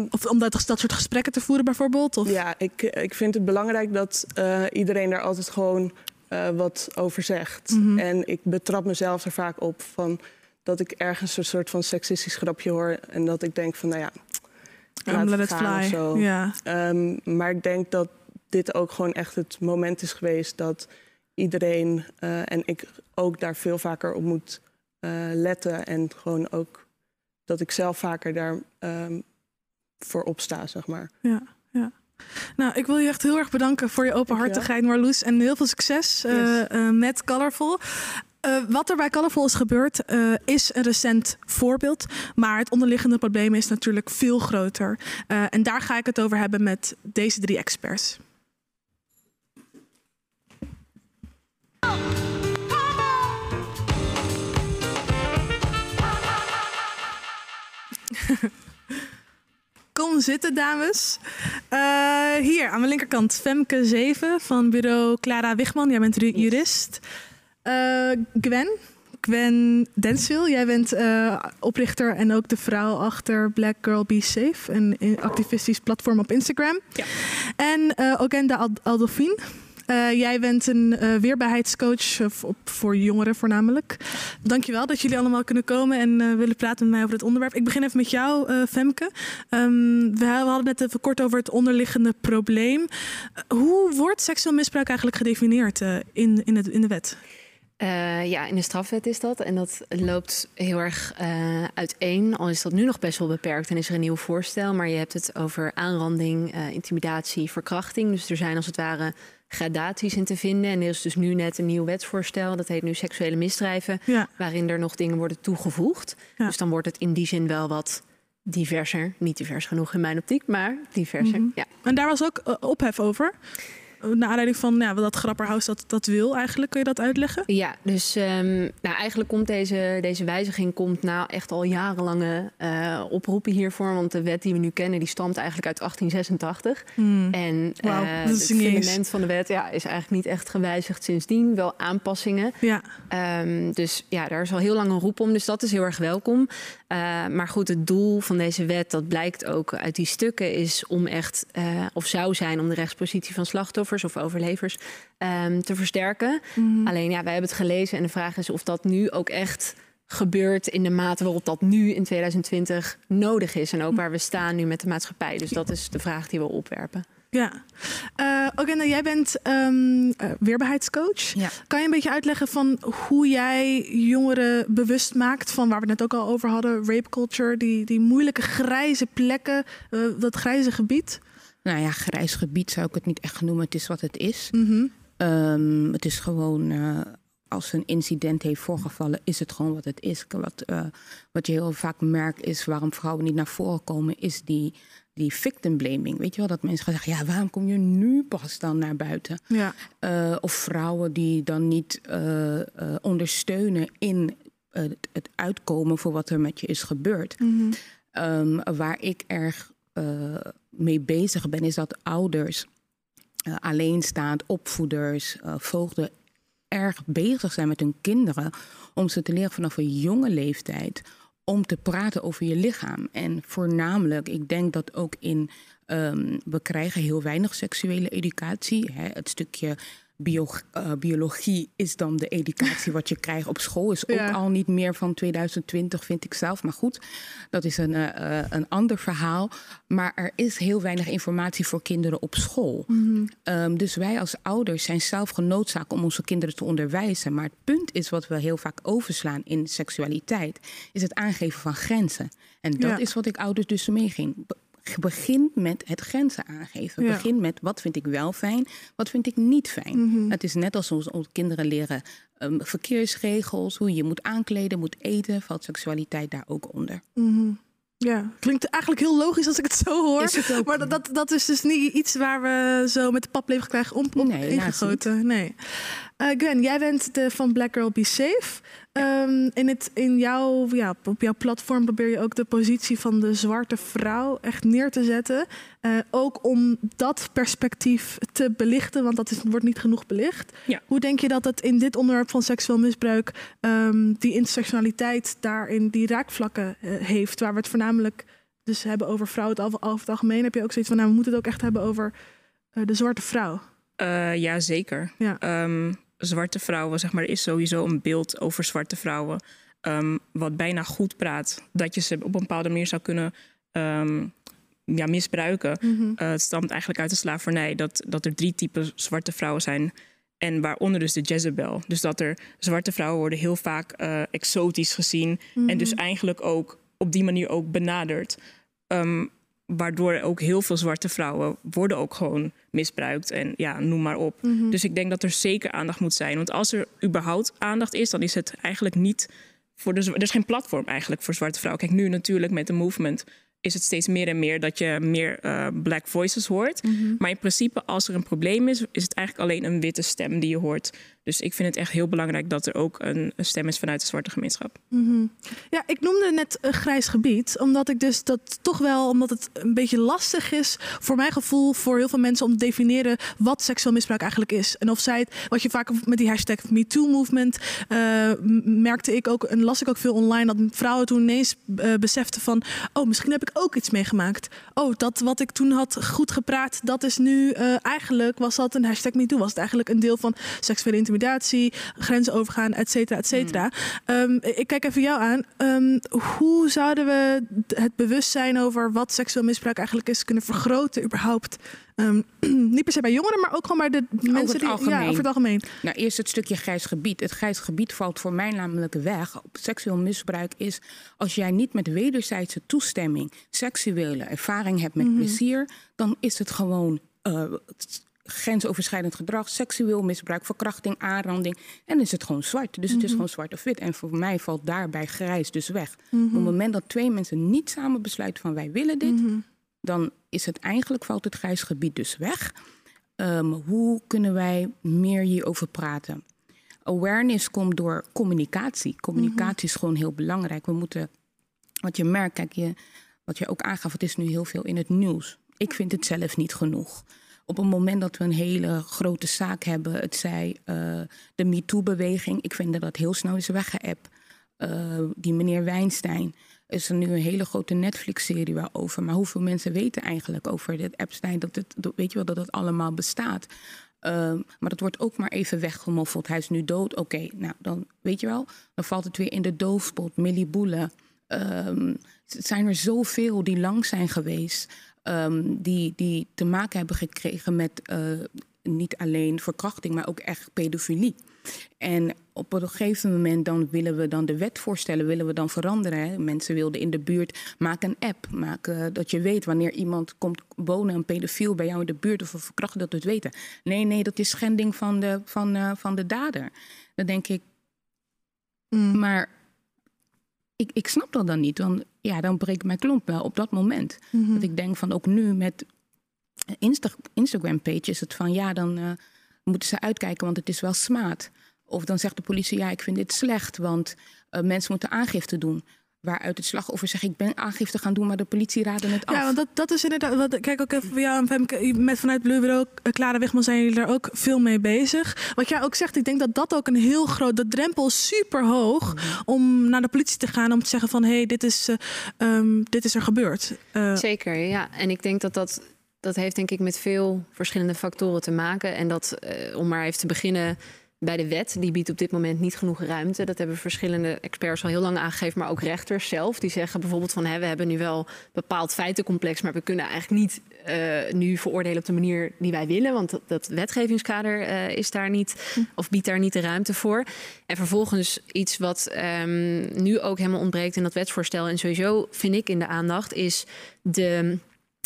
Of om dat, dat soort gesprekken te voeren bijvoorbeeld? Of?
Ja, ik, ik vind het belangrijk dat eh, iedereen daar altijd gewoon eh, wat over zegt.
Mhm.
En ik betrap mezelf er vaak op van dat ik ergens een soort van seksistisch grapje hoor. En dat ik denk van, nou ja, laat
let
het gaan of
fly.
zo.
Ja.
Ehm, maar ik denk dat dit ook gewoon echt het moment is geweest dat iedereen eh, en ik ook daar veel vaker op moet eh, letten. En gewoon ook dat ik zelf vaker daar ehm, voor opsta, zeg maar.
Ja, ja. Nou, ik wil je echt heel erg bedanken voor je openhartigheid, Marloes. En heel veel succes eh, eh, met Colorful. Eh, wat er bij Colorful is gebeurd, is een recent voorbeeld. Maar het onderliggende probleem is natuurlijk veel groter. En daar ga ik het over hebben met deze drie experts. Kom zitten, dames. Eh, hier aan mijn linkerkant Femke Zeven van bureau Clara Wigman. Jij bent jurist. Eh, Gwen. Gwen Denswil, jij bent eh, oprichter en ook de vrouw achter Black Girl Be Safe, een activistisch platform op Instagram.
Ja.
En eh Ogenda Aldolfin. Eh, jij bent een eh, weerbaarheidscoach eh, voor- jongeren voornamelijk. Dankjewel dat jullie allemaal kunnen komen en willen praten met mij over dit onderwerp. Ik begin even met jou, Femke. Ehm, we hadden net even kort over het onderliggende probleem. Hoe wordt seksueel misbruik eigenlijk gedefinieerd in, in, het, in de wet?
Ja, in de strafwet is dat. En dat loopt heel erg eh, uiteen. Al is dat nu nog best wel beperkt en is er een nieuw voorstel. Maar je hebt het over aanranding, intimidatie, verkrachting. Dus er zijn als het ware gradaties in te vinden. En er is dus nu net een nieuw wetsvoorstel. Dat heet nu seksuele misdrijven.
Ja.
Waarin er nog dingen worden toegevoegd.
Ja.
Dus dan wordt het in die zin wel wat diverser. Niet divers genoeg in mijn optiek, maar diverser.
Mhm.
Ja.
En daar was ook eh, ophef over. Eh, Naar aanleiding van ja, dat Grapperhaus dat, dat wil eigenlijk. Kun je dat uitleggen?
Ja, dus ehm, nou, eigenlijk komt deze, deze wijziging komt na echt al jarenlange eh, oproepen hiervoor. Want de wet die we nu kennen, die stamt eigenlijk uit 1886.
Hmm.
En
Wauw,
eh, het fundament van de wet ja, is eigenlijk niet echt gewijzigd sindsdien. Wel aanpassingen.
Ja.
Ehm, dus ja, daar is al heel lang een roep om. Dus dat is heel erg welkom. Maar goed, het doel van deze wet, dat blijkt ook uit die stukken, is om echt, of zou zijn, om de rechtspositie van slachtoffers of overlevers ehm, te versterken.
Mhm.
Alleen ja, wij hebben het gelezen en de vraag is of dat nu ook echt gebeurt in de mate waarop dat nu in 2020 nodig is. En ook waar we staan nu met de maatschappij. Dus dat is de vraag die we opwerpen.
Ja. Eh Oké, nou, jij bent ehm, eh, weerbaarheidscoach. Kan je een beetje uitleggen van hoe jij jongeren bewust maakt van waar we het net ook al over hadden, rape culture, die, die moeilijke grijze plekken, eh, dat grijze gebied?
Nou ja, grijs gebied zou ik het niet echt noemen. Het is wat het is.
Mhm.
Ehm, het is gewoon, eh, als een incident heeft voorgevallen, is het gewoon wat het is. Wat, eh, wat je heel vaak merkt is waarom vrouwen niet naar voren komen, is die, die victim blaming. Weet je wel, dat mensen gaan zeggen, ja, waarom kom je nu pas dan naar buiten?
Ja.
Eh, of vrouwen die dan niet ondersteunen in het- het uitkomen voor wat er met je is gebeurd.
Mhm.
Ehm, waar ik erg eh, mee bezig ben, is dat ouders, eh, alleenstaand, opvoeders, eh, voogden, erg bezig zijn met hun kinderen om ze te leren vanaf een jonge leeftijd om te praten over je lichaam. En voornamelijk, ik denk dat ook in, ehm, we krijgen heel weinig seksuele educatie. Hè, het stukje bio, eh, biologie is dan de educatie wat je krijgt op school. Is ook
Ja.
al niet meer van 2020, vind ik zelf. Maar goed, dat is een, eh, eh, een ander verhaal. Maar er is heel weinig informatie voor kinderen op school.
Mhm.
Ehm, dus wij als ouders zijn zelf genoodzaakt om onze kinderen te onderwijzen. Maar het punt is wat we heel vaak overslaan in seksualiteit, is het aangeven van grenzen. En dat
Ja.
is wat ik ouders dus meeging. Be- Begin met het grenzen aangeven.
Ja.
Begin met wat vind ik wel fijn, wat vind ik niet fijn.
Mhm.
Het is net als onze, onze kinderen leren ehm, verkeersregels, hoe je moet aankleden, moet eten, valt seksualiteit daar ook onder.
Mhm. Ja, klinkt eigenlijk heel logisch als ik het zo hoor.
Het.
Maar dat, dat, dat is dus niet iets waar we zo met de paplepel krijgen om, om
Nee,
ingegoten. Nee. Eh, Gwen, jij bent de, van Black Girl Be Safe. Ehm, in, het, in jouw, ja, op jouw platform probeer je ook de positie van de zwarte vrouw echt neer te zetten. Eh, ook om dat perspectief te belichten, want dat is, wordt niet genoeg belicht.
Ja.
Hoe denk je dat het in dit onderwerp van seksueel misbruik ehm, die intersectionaliteit daarin die raakvlakken eh, heeft, waar we het voornamelijk dus hebben over vrouwen het al- over het algemeen, heb je ook zoiets van, nou, we moeten het ook echt hebben over de zwarte vrouw.
Eh, ja, zeker.
Ja.
Ehm, zwarte vrouwen, zeg maar, er is sowieso een beeld over zwarte vrouwen. ehm, wat bijna goed praat. Dat je ze op een bepaalde manier zou kunnen ehm, ja, misbruiken.
Mhm.
Eh, het stamt eigenlijk uit de slavernij. Dat, dat er drie typen zwarte vrouwen zijn. En waaronder dus de Jezebel. Dus dat er zwarte vrouwen worden heel vaak eh, exotisch gezien.
Mhm.
En dus eigenlijk ook op die manier ook benaderd. Ehm, waardoor ook heel veel zwarte vrouwen worden ook gewoon misbruikt. En ja, noem maar op.
Mhm.
Dus ik denk dat er zeker aandacht moet zijn. Want als er überhaupt aandacht is, dan is het eigenlijk niet voor de. Er is geen platform eigenlijk voor zwarte vrouwen. Kijk, nu natuurlijk met de movement is het steeds meer en meer dat je meer eh, black voices hoort.
Mhm.
Maar in principe, als er een probleem is, is het eigenlijk alleen een witte stem die je hoort. Dus ik vind het echt heel belangrijk dat er ook een, stem is vanuit de zwarte gemeenschap.
Mhm. Ja, ik noemde net een grijs gebied, omdat ik dus dat toch wel, omdat het een beetje lastig is voor mijn gevoel, voor heel veel mensen om te definiëren wat seksueel misbruik eigenlijk is. En of zij het, wat je vaak met die hashtag MeToo-movement, eh, merkte ik ook, en las ik ook veel online, dat vrouwen toen ineens eh, beseften van, oh, misschien heb ik ook iets meegemaakt. Oh, dat wat ik toen had goed gepraat, dat is nu eh, eigenlijk, was dat een hashtag MeToo, was het eigenlijk een deel van seksuele intimidatie, grenzen overgaan, et cetera, et cetera. Ehm, ik kijk even jou aan. Ehm, hoe zouden we het bewustzijn over wat seksueel misbruik eigenlijk is kunnen vergroten überhaupt? Ehm, niet per se bij jongeren, maar ook gewoon bij de mensen
over het
die... Ja, over het algemeen.
Nou, eerst het stukje grijs gebied. Het grijs gebied valt voor mij namelijk weg. Seksueel misbruik is als jij niet met wederzijdse toestemming seksuele ervaring hebt met
Mhm.
plezier, dan is het gewoon eh, grensoverschrijdend gedrag, seksueel misbruik, verkrachting, aanranding. En is het gewoon zwart. Dus het is
Mhm.
gewoon zwart of wit. En voor mij valt daarbij grijs dus weg.
Mhm.
Op het moment dat twee mensen niet samen besluiten van wij willen dit, dan is het eigenlijk valt het grijs gebied dus weg. Ehm, hoe kunnen wij meer hierover praten? Awareness komt door communicatie. Communicatie is gewoon heel belangrijk. We moeten, wat je merkt, kijk, je, wat je ook aangaf, het is nu heel veel in het nieuws. Ik vind het zelf niet genoeg. Op het moment dat we een hele grote zaak hebben, het zij eh, de MeToo-beweging, ik vind dat dat heel snel is weggeëpt. Eh, die meneer Weinstein is er nu een hele grote Netflix-serie waarover. Maar hoeveel mensen weten eigenlijk over dit Epstein? Dat het, weet je wel dat het allemaal bestaat? Ehm, maar dat wordt ook maar even weggemoffeld. Hij is nu dood. Oké, nou dan weet je wel, dan valt het weer in de doofpot. Millie Boele. Ehm, het zijn er zoveel die lang zijn geweest. Ehm, die, die te maken hebben gekregen met eh, niet alleen verkrachting, maar ook echt pedofilie. En op een gegeven moment dan willen we dan de wet voorstellen, willen we dan veranderen. Hè? Mensen wilden in de buurt, maak een app. Maak eh, dat je weet wanneer iemand komt wonen, een pedofiel bij jou in de buurt of een verkrachter, dat we het weten. Nee, nee, dat is schending van de, van, eh, van de dader. Dan denk ik, maar ik, ik snap dat dan niet. Want ja, dan breekt mijn klomp wel op dat moment.
Mhm.
Dat ik denk van ook nu met Insta Instagram page is het van ja, dan eh, moeten ze uitkijken, want het is wel smaad. Of dan zegt de politie ja, ik vind dit slecht, want eh, mensen moeten aangifte doen. Waaruit het slachtoffer zegt ik ben aangifte gaan doen, maar de politie raadde het af.
Ja, want dat, dat is inderdaad. Wat, kijk ook even voor jou en Femke. Met vanuit Blue Bureau, eh, Clara Wigman zijn jullie daar ook veel mee bezig. Wat jij ook zegt, ik denk dat dat ook een heel groot. De drempel is super hoog om naar de politie te gaan om te zeggen van hé, hey, dit, is, eh, ehm, dit is er gebeurd. Eh,
Zeker, ja. En ik denk dat dat, dat heeft denk ik met veel verschillende factoren te maken. En dat, om maar even te beginnen bij de wet, die biedt op dit moment niet genoeg ruimte. Dat hebben verschillende experts al heel lang aangegeven, maar ook rechters zelf. Die zeggen bijvoorbeeld van, hè, we hebben nu wel bepaald feitencomplex, maar we kunnen eigenlijk niet eh, nu veroordelen op de manier die wij willen. Want dat, dat wetgevingskader eh, is daar niet, of biedt daar niet de ruimte voor. En vervolgens iets wat ehm, nu ook helemaal ontbreekt in dat wetsvoorstel. En sowieso vind ik in de aandacht, is de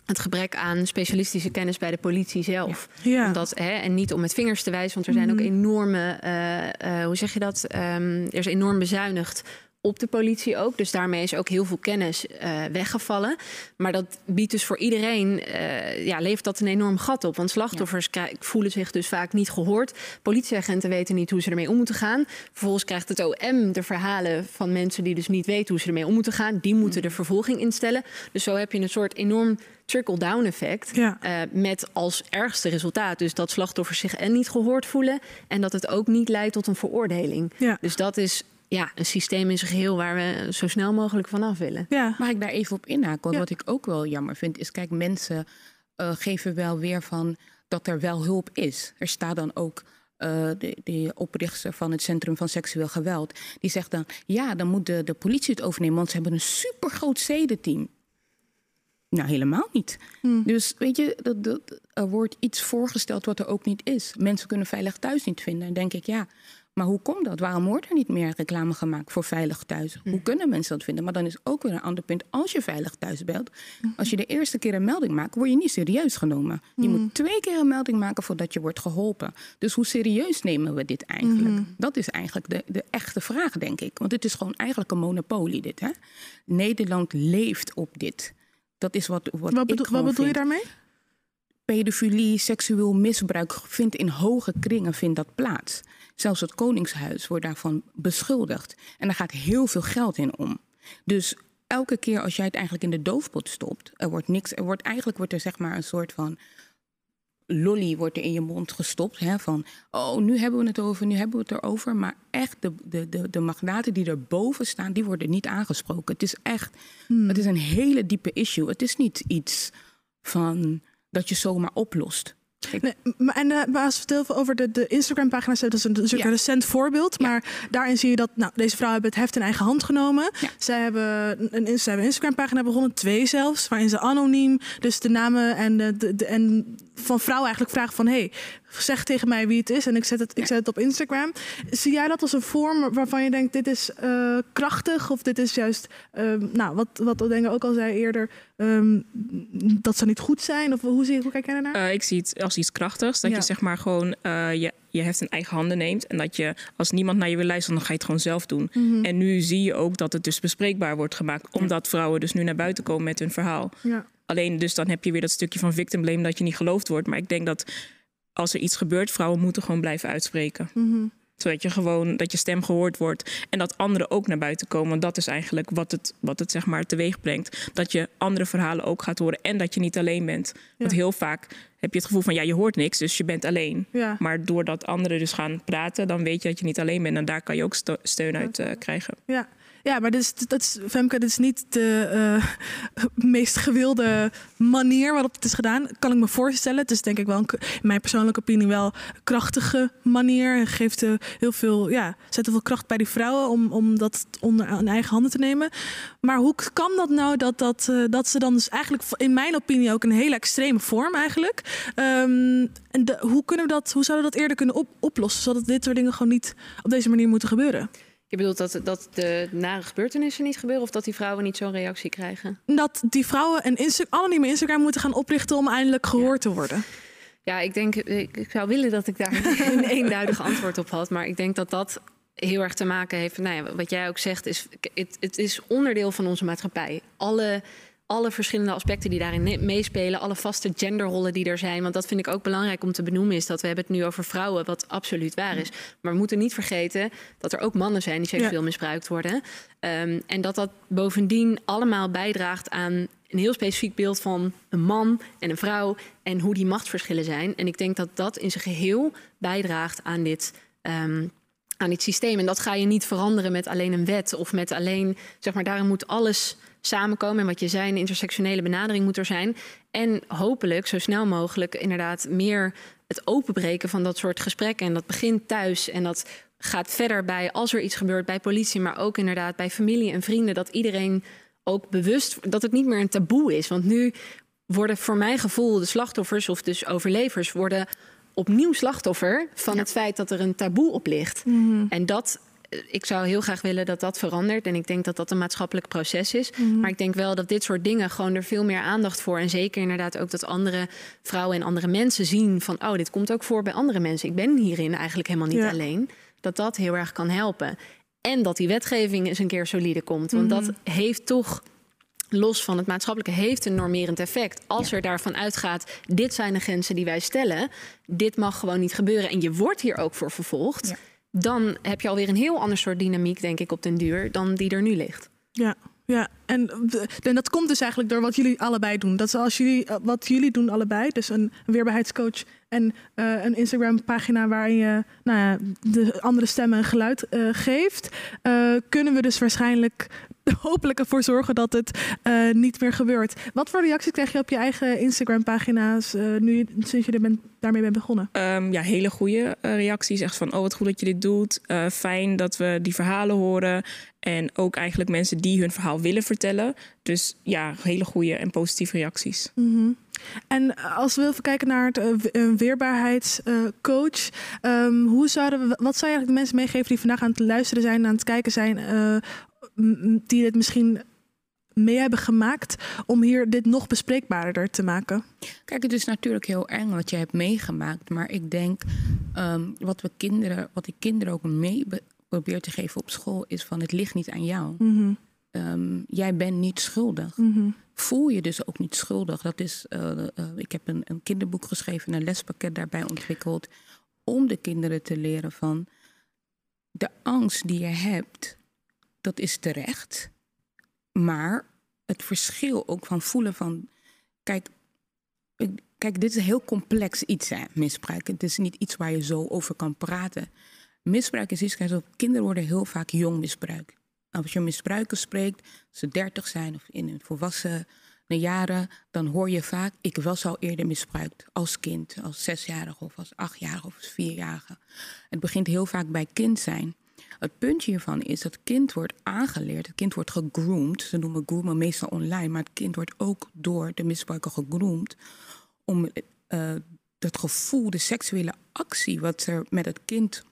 het gebrek aan specialistische kennis bij de politie zelf.
Ja.
Omdat, hè, en niet om met vingers te wijzen, want er zijn ook
Mhm.
enorme, eh, eh, hoe zeg je dat? Ehm, er is enorm bezuinigd op de politie ook. Dus daarmee is ook heel veel kennis eh, weggevallen. Maar dat biedt dus voor iedereen, eh, ja, levert dat een enorm gat op. Want slachtoffers voelen zich dus vaak niet gehoord. Politieagenten weten niet hoe ze ermee om moeten gaan. Vervolgens krijgt het OM de verhalen van mensen die dus niet weten hoe ze ermee om moeten gaan. Die moeten de vervolging instellen. Dus zo heb je een soort enorm trickle-down effect.
Ja.
eh, met als ergste resultaat dus dat slachtoffers zich en niet gehoord voelen. En dat het ook niet leidt tot een veroordeling.
Ja.
Dus dat is ja, een systeem in zijn geheel waar we zo snel mogelijk vanaf willen.
Ja.
Mag ik daar even op inhaken? Want Wat ik ook wel jammer vind, is kijk, mensen eh, geven wel weer van dat er wel hulp is. Er staat dan ook eh, de, de oprichter van het Centrum van Seksueel Geweld. Die zegt dan, ja, dan moet de, de politie het overnemen, want ze hebben een supergroot zedenteam. Nou, helemaal niet. Dus weet je, dat, dat, er wordt iets voorgesteld wat er ook niet is. Mensen kunnen veilig thuis niet vinden. Dan denk ik, ja, maar hoe komt dat? Waarom wordt er niet meer reclame gemaakt voor veilig thuis? Hoe kunnen mensen dat vinden? Maar dan is ook weer een ander punt. Als je veilig thuis belt, als je de eerste keer een melding maakt, word je niet serieus genomen. Je moet twee keer een melding maken voordat je wordt geholpen. Dus hoe serieus nemen we dit eigenlijk? Dat is eigenlijk de, de echte vraag, denk ik. Want het is gewoon eigenlijk een monopolie, dit. Hè? Nederland leeft op dit. Dat is wat, wat,
Wat
ik
bedoel- wat bedoel je daarmee?
pedofilie, seksueel misbruik vindt in hoge kringen vindt dat plaats. Zelfs het Koningshuis wordt daarvan beschuldigd. En daar gaat heel veel geld in om. Dus elke keer als jij het eigenlijk in de doofpot stopt, er wordt niks, er wordt eigenlijk wordt er zeg maar een soort van lolly wordt er in je mond gestopt. Hè, van, oh, nu hebben we het over, nu hebben we het erover. Maar echt, de, de, de, de magnaten die erboven staan, die worden niet aangesproken. Het is echt, het is een hele diepe issue. Het is niet iets van dat je zomaar oplost.
Nee, maar, en uh, maar als we het over de, de Instagram-pagina's hebben, dat is een, natuurlijk een recent voorbeeld. Maar daarin zie je dat nou, deze vrouwen hebben het heft in eigen hand genomen. Zij hebben een, een, ze hebben een Instagram-pagina begonnen, twee zelfs, waarin ze anoniem dus de namen en, de, de, de- en van vrouwen eigenlijk vragen van... hey, zeg tegen mij wie het is en ik zet het, ik zet het op Instagram. Zie jij dat als een vorm waarvan je denkt, dit is eh, krachtig of dit is juist... ehm, nou, wat, wat Odenga ook al zei eerder, ehm, dat ze niet goed zijn? Of hoe, zie, hoe kijk jij daarnaar?
Eh, ik zie het als iets krachtigs. Dat
Ja.
je zeg maar gewoon eh, je, je heft in eigen handen neemt. En dat je als niemand naar je wil luisteren, dan ga je het gewoon zelf doen.
Mhm.
En nu zie je ook dat het dus bespreekbaar wordt gemaakt. Omdat vrouwen dus nu naar buiten komen met hun verhaal.
Ja.
Alleen dus dan heb je weer dat stukje van victim blame dat je niet geloofd wordt. Maar ik denk dat als er iets gebeurt, vrouwen moeten gewoon blijven uitspreken.
Mhm.
Zodat je gewoon dat je stem gehoord wordt en dat anderen ook naar buiten komen. Want dat is eigenlijk wat het, wat het zeg maar teweeg brengt. Dat je andere verhalen ook gaat horen en dat je niet alleen bent. Want heel vaak heb je het gevoel van ja, je hoort niks, dus je bent alleen.
Ja.
Maar doordat anderen dus gaan praten, dan weet je dat je niet alleen bent. En daar kan je ook steun uit eh, krijgen.
Ja. Ja, maar dit is, dat is, Femke, dit is niet de eh, meest gewilde manier waarop het is gedaan. Kan ik me voorstellen. Het is denk ik wel, in mijn persoonlijke opinie, wel een krachtige manier. En geeft eh, heel veel, ja, zet heel veel kracht bij die vrouwen om, om dat onder hun eigen handen te nemen. Maar hoe kan dat nou dat, dat, eh, dat ze dan dus eigenlijk, in mijn opinie, ook een hele extreme vorm eigenlijk. Ehm, en hoe, kunnen we dat, hoe zouden we dat eerder kunnen op, oplossen? Zodat dit soort dingen gewoon niet op deze manier moeten gebeuren?
Je bedoelt dat, dat de nare gebeurtenissen niet gebeuren of dat die vrouwen niet zo'n reactie krijgen?
dat die vrouwen een Insta anonieme Instagram moeten gaan oprichten om eindelijk gehoord te worden.
Ja, ik denk, ik, ik zou willen dat ik daar een eenduidig antwoord op had. Maar ik denk dat dat heel erg te maken heeft. Nou ja, wat jij ook zegt, is het, het is onderdeel van onze maatschappij. Alle, alle verschillende aspecten die daarin meespelen, alle vaste genderrollen die er zijn. Want dat vind ik ook belangrijk om te benoemen, is dat we hebben het nu over vrouwen, wat absoluut waar is. Maar we moeten niet vergeten dat er ook mannen zijn die seksueel
Ja.
misbruikt worden. Ehm, en dat dat bovendien allemaal bijdraagt aan een heel specifiek beeld van een man en een vrouw en hoe die machtsverschillen zijn. En ik denk dat dat in zijn geheel bijdraagt aan dit, ehm, aan dit systeem. En dat ga je niet veranderen met alleen een wet of met alleen, zeg maar, daarin moet alles samenkomen. En wat je zei, een intersectionele benadering moet er zijn. En hopelijk zo snel mogelijk inderdaad meer het openbreken van dat soort gesprekken. En dat begint thuis en dat gaat verder bij als er iets gebeurt bij politie, maar ook inderdaad bij familie en vrienden. Dat iedereen ook bewust, dat het niet meer een taboe is. Want nu worden voor mijn gevoel de slachtoffers of dus overlevers worden opnieuw slachtoffer van het feit dat er een taboe op ligt. En dat, ik zou heel graag willen dat dat verandert. En ik denk dat dat een maatschappelijk proces is.
Mhm.
Maar ik denk wel dat dit soort dingen gewoon er veel meer aandacht voor. En zeker inderdaad ook dat andere vrouwen en andere mensen zien van, oh, dit komt ook voor bij andere mensen. Ik ben hierin eigenlijk helemaal niet
Ja.
alleen. Dat dat heel erg kan helpen. En dat die wetgeving eens een keer solide komt. Want
Mhm.
dat heeft toch los van het maatschappelijke, heeft een normerend effect. Als er daarvan uitgaat, dit zijn de grenzen die wij stellen, dit mag gewoon niet gebeuren en je wordt hier ook voor vervolgd, dan heb je alweer een heel ander soort dynamiek, denk ik, op den duur, dan die er nu ligt.
Ja, ja. En, en dat komt dus eigenlijk door wat jullie allebei doen. Dat is als jullie, eh, wat jullie doen allebei, dus een weerbaarheidscoach en eh, een Instagram-pagina waarin je nou ja, de andere stemmen een geluid eh, geeft, eh, kunnen we dus waarschijnlijk hopelijk ervoor zorgen dat het niet meer gebeurt. Wat voor reacties krijg je op je eigen Instagram-pagina's nu sinds je er bent, daarmee bent begonnen?
Ehm, ja, hele goede reacties. Echt van, oh wat goed dat je dit doet. Fijn dat we die verhalen horen. En ook eigenlijk mensen die hun verhaal willen vertellen. Dus ja, hele goede en positieve reacties.
Mhm. En als we even kijken naar het eh, een weerbaarheidscoach, ehm, hoe zouden we, wat zou je eigenlijk de mensen meegeven die vandaag aan het luisteren zijn, aan het kijken zijn, eh, die dit misschien mee hebben gemaakt om hier dit nog bespreekbaarder te maken?
Kijk, het is natuurlijk heel eng wat je hebt meegemaakt. Maar ik denk ehm, wat we kinderen, wat ik kinderen ook mee be- probeer te geven op school, is van het ligt niet aan jou.
Mhm.
Ehm, jij bent niet schuldig.
Mhm.
Voel je dus ook niet schuldig. Dat is, eh, eh, ik heb een, een kinderboek geschreven, een lespakket daarbij ontwikkeld. Om de kinderen te leren van de angst die je hebt, dat is terecht. Maar het verschil ook van voelen van, kijk, ik- kijk, dit is een heel complex iets, hè, misbruik. Het is niet iets waar je zo over kan praten. Misbruik is iets, kijk, kinderen worden heel vaak jong misbruikt. Als je misbruikers spreekt, ze dertig zijn of in hun volwassen jaren, dan hoor je vaak, ik was al eerder misbruikt als kind, als zesjarige of als achtjarige of als vierjarige. Het begint heel vaak bij kind zijn. Het puntje hiervan is dat kind wordt aangeleerd, het kind wordt gegroomd. Ze noemen groomen meestal online, maar het kind wordt ook door de misbruiker gegroomd om eh, dat gevoel, de seksuele actie wat er met het kind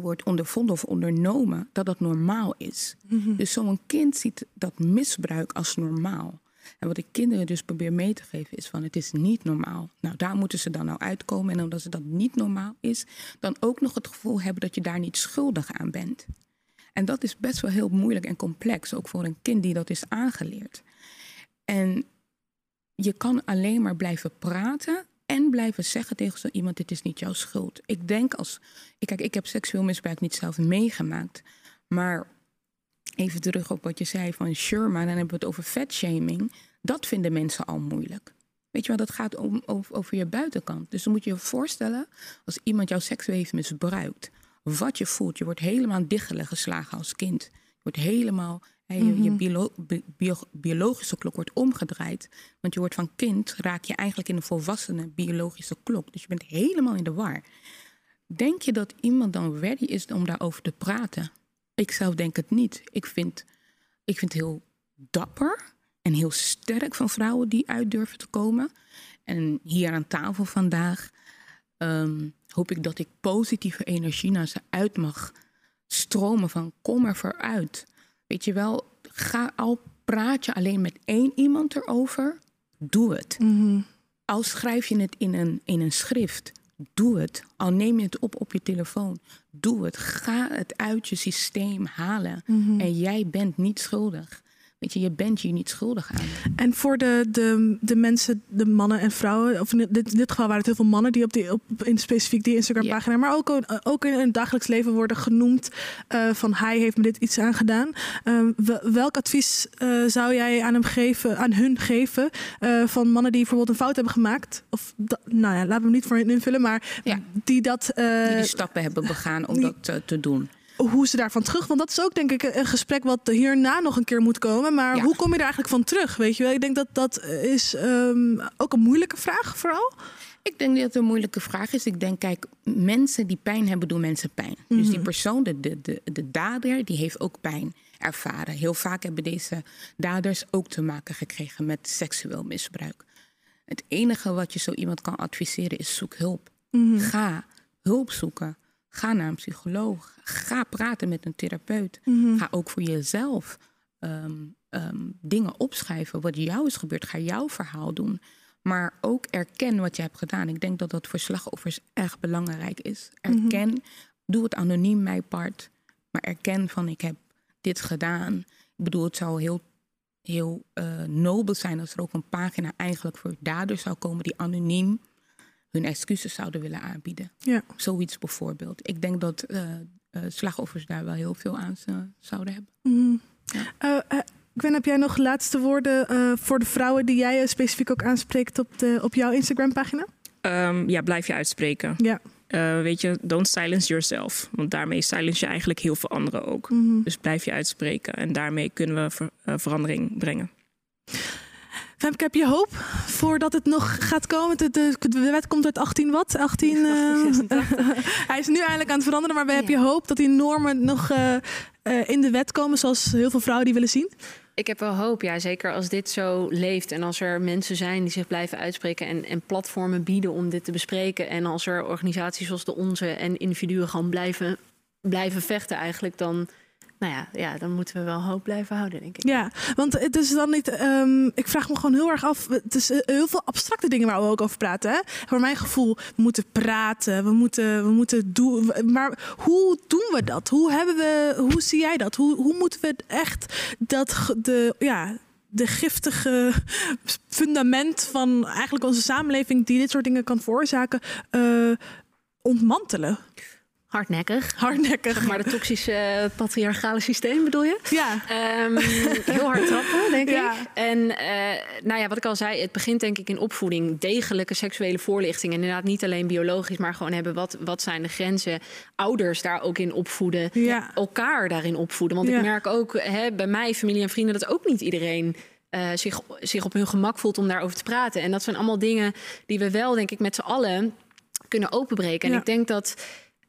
wordt ondervonden of ondernomen, dat dat normaal is. Dus zo'n kind ziet dat misbruik als normaal. En wat ik kinderen dus probeer mee te geven is van het is niet normaal. Nou, daar moeten ze dan nou uitkomen. En omdat ze dat niet normaal is, dan ook nog het gevoel hebben dat je daar niet schuldig aan bent. En dat is best wel heel moeilijk en complex, ook voor een kind die dat is aangeleerd. En je kan alleen maar blijven praten en blijven zeggen tegen zo iemand: dit is niet jouw schuld. Ik denk als. Kijk, ik heb seksueel misbruik niet zelf meegemaakt. Maar even terug op wat je zei van Sherma, dan hebben we het over vetshaming. Dat vinden mensen al moeilijk. Weet je wel, dat gaat om, over, over je buitenkant. Dus dan moet je je voorstellen, als iemand jouw seksueel heeft misbruikt, wat je voelt. Je wordt helemaal dichtelijk geslagen als kind. Je wordt helemaal, je, je
Mhm.
biolo- bi- bio- biologische klok wordt omgedraaid. Want je wordt van kind, raak je eigenlijk in een volwassene biologische klok. Dus je bent helemaal in de war. Denk je dat iemand dan ready is om daarover te praten? Ik zelf denk het niet. Ik vind, ik vind het heel dapper en heel sterk van vrouwen die uit durven te komen. En hier aan tafel vandaag ehm, hoop ik dat ik positieve energie naar ze uit mag stromen van kom er vooruit. Weet je wel, ga al praat je alleen met één iemand erover, doe het. Al schrijf je het in een, in een schrift, doe het. Al neem je het op op je telefoon, doe het. Ga het uit je systeem halen.
Mhm.
En jij bent niet schuldig. Weet je, je bent hier niet schuldig aan.
En voor de, de, de mensen, de mannen en vrouwen, of in dit, in dit geval waren het heel veel mannen die op die, op, in specifiek die Instagram-pagina, maar ook, ook in het dagelijks leven worden genoemd eh, van hij heeft me dit iets aangedaan. Ehm, wel- welk advies eh, zou jij aan hem geven, aan hun geven, eh, van mannen die bijvoorbeeld een fout hebben gemaakt? Of nou ja, laten we hem niet voor hen invullen, maar die dat. eh,
Die die stappen hebben begaan om dat eh, te doen.
Hoe ze daarvan terug. Want dat is ook denk ik een gesprek wat hierna nog een keer moet komen. Maar hoe kom je er eigenlijk van terug? Weet je wel? Ik denk dat dat is ehm, ook een moeilijke vraag vooral.
Ik denk dat het een moeilijke vraag is. Ik denk, kijk, mensen die pijn hebben, doen mensen pijn. Dus die
Mhm.
persoon, de, de, de, de dader, die heeft ook pijn ervaren. Heel vaak hebben deze daders ook te maken gekregen met seksueel misbruik. Het enige wat je zo iemand kan adviseren is zoek hulp.
Mhm.
Ga hulp zoeken. Ga naar een psycholoog. Ga praten met een therapeut.
Mhm.
Ga ook voor jezelf ehm, ehm, dingen opschrijven. Wat jou is gebeurd. Ga jouw verhaal doen. Maar ook erken wat je hebt gedaan. Ik denk dat dat voor slachtoffers erg belangrijk is. Erken, doe het anoniem, mijn part. Maar erken van ik heb dit gedaan. Ik bedoel, het zou heel, heel eh, nobel zijn als er ook een pagina eigenlijk voor daders zou komen die anoniem hun excuses zouden willen aanbieden.
Ja.
Zoiets bijvoorbeeld. Ik denk dat eh, eh, slachtoffers daar wel heel veel aan zouden hebben.
Mhm. Eh, eh, Gwen, heb jij nog laatste woorden eh, voor de vrouwen die jij specifiek ook aanspreekt op, de, op jouw Instagram-pagina?
Ehm, ja, blijf je uitspreken.
Ja.
Eh, weet je, don't silence yourself. Want daarmee silence je eigenlijk heel veel anderen ook.
Mhm.
Dus blijf je uitspreken. En daarmee kunnen we ver- verandering brengen.
Femke, heb je hoop voordat het nog gaat komen? De, de, de wet komt uit 18 wat? 18, eh, hij is nu eigenlijk aan het veranderen, maar heb je hoop dat die normen nog eh, eh, in de wet komen, zoals heel veel vrouwen die willen zien?
Ik heb wel hoop, ja. Zeker als dit zo leeft en als er mensen zijn die zich blijven uitspreken en, en platformen bieden om dit te bespreken. En als er organisaties zoals de onze en individuen gewoon blijven, blijven vechten eigenlijk, dan nou ja, ja, dan moeten we wel hoop blijven houden, denk ik.
Ja, want het is dan niet. ehm, ik vraag me gewoon heel erg af. Het is eh, heel veel abstracte dingen waar we ook over praten. Hè? Voor mijn gevoel, we moeten praten, we moeten, we moeten doen. Maar hoe doen we dat? Hoe hebben we? Hoe zie jij dat? Hoe, hoe moeten we echt dat de ja. De giftige fundament van eigenlijk onze samenleving, die dit soort dingen kan veroorzaken, eh, ontmantelen.
Hardnekkig.
Hardnekkig.
Maar het toxische eh, patriarchale systeem bedoel je?
Ja.
Ehm, heel hard trappen, denk
Ja.
ik. En eh, nou ja, wat ik al zei, het begint denk ik in opvoeding. Degelijke seksuele voorlichting. En inderdaad niet alleen biologisch, maar gewoon hebben wat, wat zijn de grenzen. Ouders daar ook in opvoeden.
Ja.
Elkaar daarin opvoeden. Want
Ja.
ik merk ook hè, bij mij, familie en vrienden, dat ook niet iedereen... eh, zich, zich op hun gemak voelt om daarover te praten. En dat zijn allemaal dingen die we wel, denk ik, met z'n allen kunnen openbreken. En ik denk dat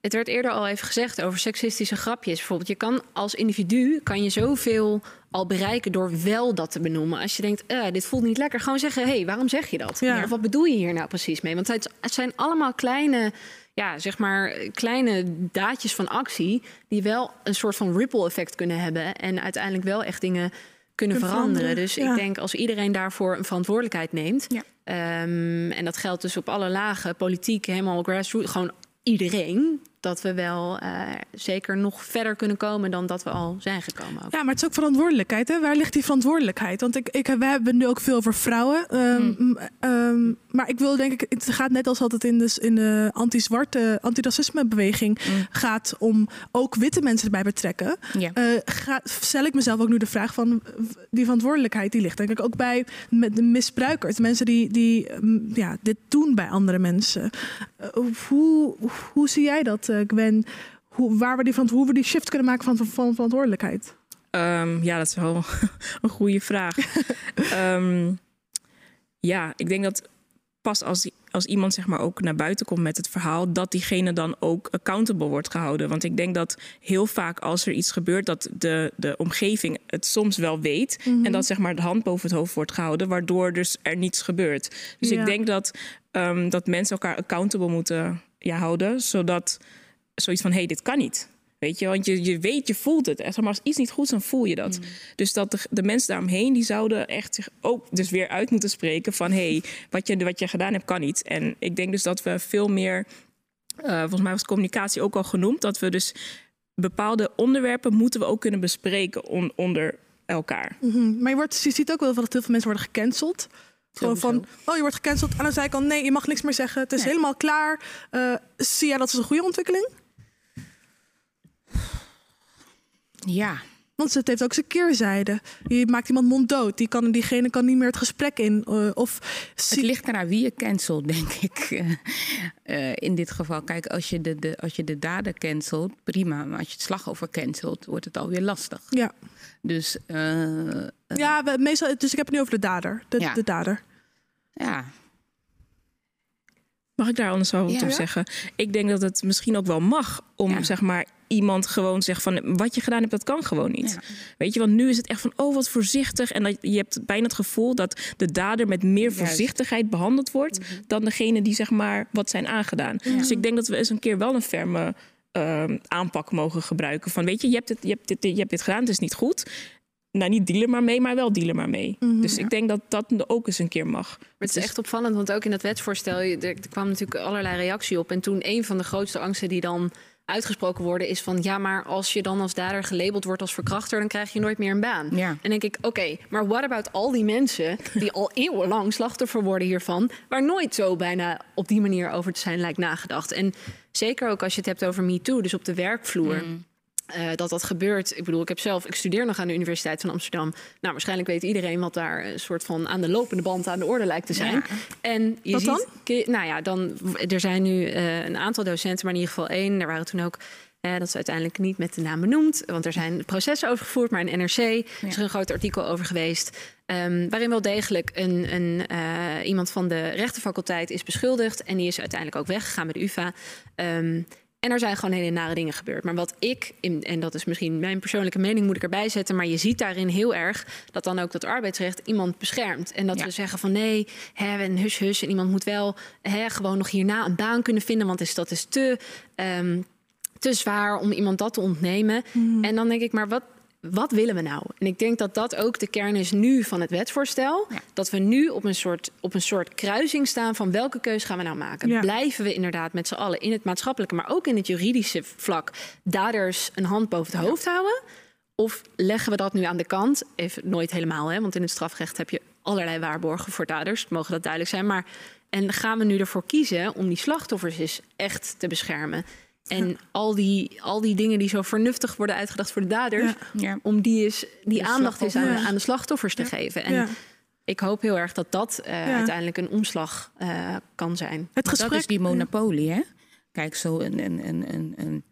het werd eerder al even gezegd over seksistische grapjes. Bijvoorbeeld, je kan als individu kan je zoveel al bereiken door wel dat te benoemen. Als je denkt, eh, dit voelt niet lekker, gewoon zeggen: hé, hey, waarom zeg je dat?
Ja.
Ja, wat bedoel je hier nou precies mee? Want het zijn allemaal kleine, ja, zeg maar, kleine daadjes van actie die wel een soort van ripple effect kunnen hebben en uiteindelijk wel echt dingen kunnen veranderen.
veranderen,
Dus
ja.
ik denk als iedereen daarvoor een verantwoordelijkheid neemt. ehm, en dat geldt dus op alle lagen, politiek, helemaal grassroots, gewoon iedereen. Dat we wel eh, zeker nog verder kunnen komen dan dat we al zijn gekomen. Ook.
Ja, maar het is ook verantwoordelijkheid. Hè? Waar ligt die verantwoordelijkheid? Want ik, ik, we hebben nu ook veel over vrouwen. Ehm, m- ehm, maar ik wil denk ik, het gaat net als altijd in de, in de anti-zwarte, antiracisme beweging gaat om ook witte mensen erbij betrekken.
Ja.
Eh, ga, stel ik mezelf ook nu de vraag van die verantwoordelijkheid die ligt denk ik ook bij met de misbruikers, mensen die, die ja, dit doen bij andere mensen. Eh, hoe, hoe zie jij dat, Gwen? Hoe, waar we die van, hoe we die shift kunnen maken van, van verantwoordelijkheid?
Ehm, ja, dat is wel een goede vraag. Ehm, ja, ik denk dat pas als, als iemand zeg maar ook naar buiten komt met het verhaal, dat diegene dan ook accountable wordt gehouden. Want ik denk dat heel vaak als er iets gebeurt, dat de, de omgeving het soms wel weet.
Mhm.
En dat zeg maar de hand boven het hoofd wordt gehouden, waardoor dus er niets gebeurt. Dus
Ja.
ik denk dat, ehm, dat mensen elkaar accountable moeten ja, houden, zodat zoiets van hé, hey, dit kan niet. Weet je, want je, je weet, je voelt het. Zeg maar als iets niet goed is, dan voel je dat. Dus dat de, de mensen daaromheen, die zouden echt zich ook dus weer uit moeten spreken van hé, hey, wat, je, wat je gedaan hebt, kan niet. En ik denk dus dat we veel meer, eh, volgens mij was communicatie ook al genoemd, dat we dus bepaalde onderwerpen moeten we ook kunnen bespreken on- onder elkaar.
Mhm. Maar je, wordt, je ziet ook wel dat heel veel mensen worden gecanceld. Gewoon van, oh, je wordt gecanceld. En dan zei ik al, nee, je mag niks meer zeggen. Het is helemaal klaar. Eh, zie jij dat als een goede ontwikkeling?
Ja.
Want het heeft ook zijn keerzijde. Je maakt iemand monddood. Die kan, diegene kan niet meer het gesprek in. eh, of
Het ligt eraan wie je cancelt, denk ik. Eh, eh, in dit geval, kijk, als je de, de, als je de dader cancelt, prima. Maar als je het slachtoffer cancelt, wordt het alweer lastig.
Ja.
Dus eh,
ja, we, meestal, dus ik heb het nu over de dader. De,
Ja.
de dader.
ja,
Mag ik daar anders wel wat
Ja.
op
Ja.
zeggen? Ik denk dat het misschien ook wel mag om zeg maar iemand gewoon zegt van wat je gedaan hebt, dat kan gewoon niet. Weet je, want nu is het echt van oh wat voorzichtig en dat, je hebt bijna het gevoel dat de dader met meer voorzichtigheid behandeld wordt dan degene die zeg maar wat zijn aangedaan. Dus ik denk dat we eens een keer wel een ferme ehm, aanpak mogen gebruiken van weet je, je hebt, dit, je, hebt dit, je hebt dit gedaan, het is niet goed. Nou, niet dealen maar mee, maar wel dealen maar mee.
Mhm.
Dus ik denk dat dat ook eens een keer mag.
Maar het is echt opvallend, want ook in dat wetsvoorstel, er, er kwam natuurlijk allerlei reactie op. En toen een van de grootste angsten die dan uitgesproken worden is van... ja, maar als je dan als dader gelabeld wordt als verkrachter... dan krijg je nooit meer een baan. En dan denk ik, oké, maar what about al die mensen... die al eeuwenlang slachtoffer worden hiervan... waar nooit zo bijna op die manier over te zijn lijkt nagedacht. En zeker ook als je het hebt over MeToo, dus op de werkvloer... eh, dat dat gebeurt. Ik bedoel, ik heb zelf, ik studeer nog aan de Universiteit van Amsterdam. Nou, waarschijnlijk weet iedereen wat daar een soort van aan de lopende band aan de orde lijkt te zijn.
Ja.
En je
Wat
ziet,
dan?
Nou ja, dan er zijn nu eh, een aantal docenten, maar in ieder geval één. Er waren toen ook. eh, dat is uiteindelijk niet met de naam benoemd, want er zijn processen over gevoerd. Maar in NRC is er een groot artikel over geweest. ehm, waarin wel degelijk een, een, iemand van de rechtenfaculteit is beschuldigd. En die is uiteindelijk ook weggegaan met de UVA. Ehm, en er zijn gewoon hele nare dingen gebeurd. Maar wat ik, in, en dat is misschien mijn persoonlijke mening, moet ik erbij zetten. Maar je ziet daarin heel erg dat dan ook dat arbeidsrecht iemand beschermt. En dat we zeggen van nee, hè, een hus hus. En iemand moet wel hè, gewoon nog hierna een baan kunnen vinden. Want is, dat is te. ehm, te zwaar om iemand dat te ontnemen. En dan denk ik, maar wat, wat willen we nou? En ik denk dat dat ook de kern is nu van het wetsvoorstel. Dat we nu op een, soort, op een soort kruising staan van welke keuze gaan we nou maken?
Ja.
Blijven we inderdaad met z'n allen in het maatschappelijke, maar ook in het juridische vlak, daders een hand boven het hoofd houden? Of leggen we dat nu aan de kant? Even nooit helemaal, hè? want in het strafrecht heb je allerlei waarborgen voor daders. Mogen dat duidelijk zijn. Maar en gaan we nu ervoor kiezen om die slachtoffers eens echt te beschermen? En al, die, al die dingen die zo vernuftig worden uitgedacht voor de daders, om die, is, die
De
aandacht is aan, de-
slachtoffers.
aan de slachtoffers te geven. En
Ja.
ik hoop heel erg dat dat eh,
Ja.
uiteindelijk een omslag eh, kan zijn.
Maar Dat is die monopolie, hè? Kijk, zo een, een, een, een, een,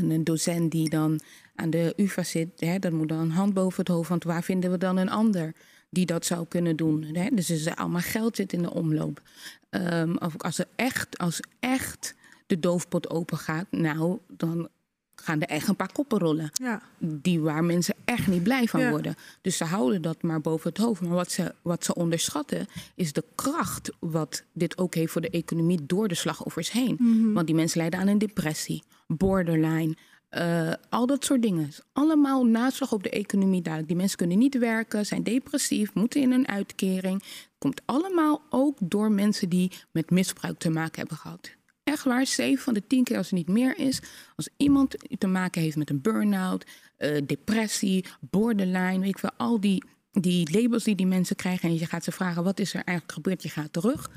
een, een docent die dan aan de UvA zit, hè, dat moet dan een hand boven het hoofd. Want waar vinden we dan een ander die dat zou kunnen doen? Hè? Dus er is allemaal geld zit in de omloop. Ehm, of als er echt, als echt de doofpot open gaat, nou, dan gaan er echt een paar koppen rollen.
Ja.
Die waar mensen echt niet blij van
Ja.
worden. Dus ze houden dat maar boven het hoofd. Maar wat ze, wat ze onderschatten is de kracht wat dit ook heeft voor de economie door de slachtoffers heen.
Mhm.
Want die mensen lijden aan een depressie, borderline, eh, al dat soort dingen. Allemaal naslag op de economie duidelijk. Die mensen kunnen niet werken, zijn depressief, moeten in een uitkering. Komt allemaal ook door mensen die met misbruik te maken hebben gehad. Echt waar, 7 van de 10 keer als het niet meer is. Als iemand te maken heeft met een burn-out, eh, depressie, borderline, weet ik wel, al die, die labels die die mensen krijgen. En je gaat ze vragen, wat is er eigenlijk gebeurd? Je gaat terug.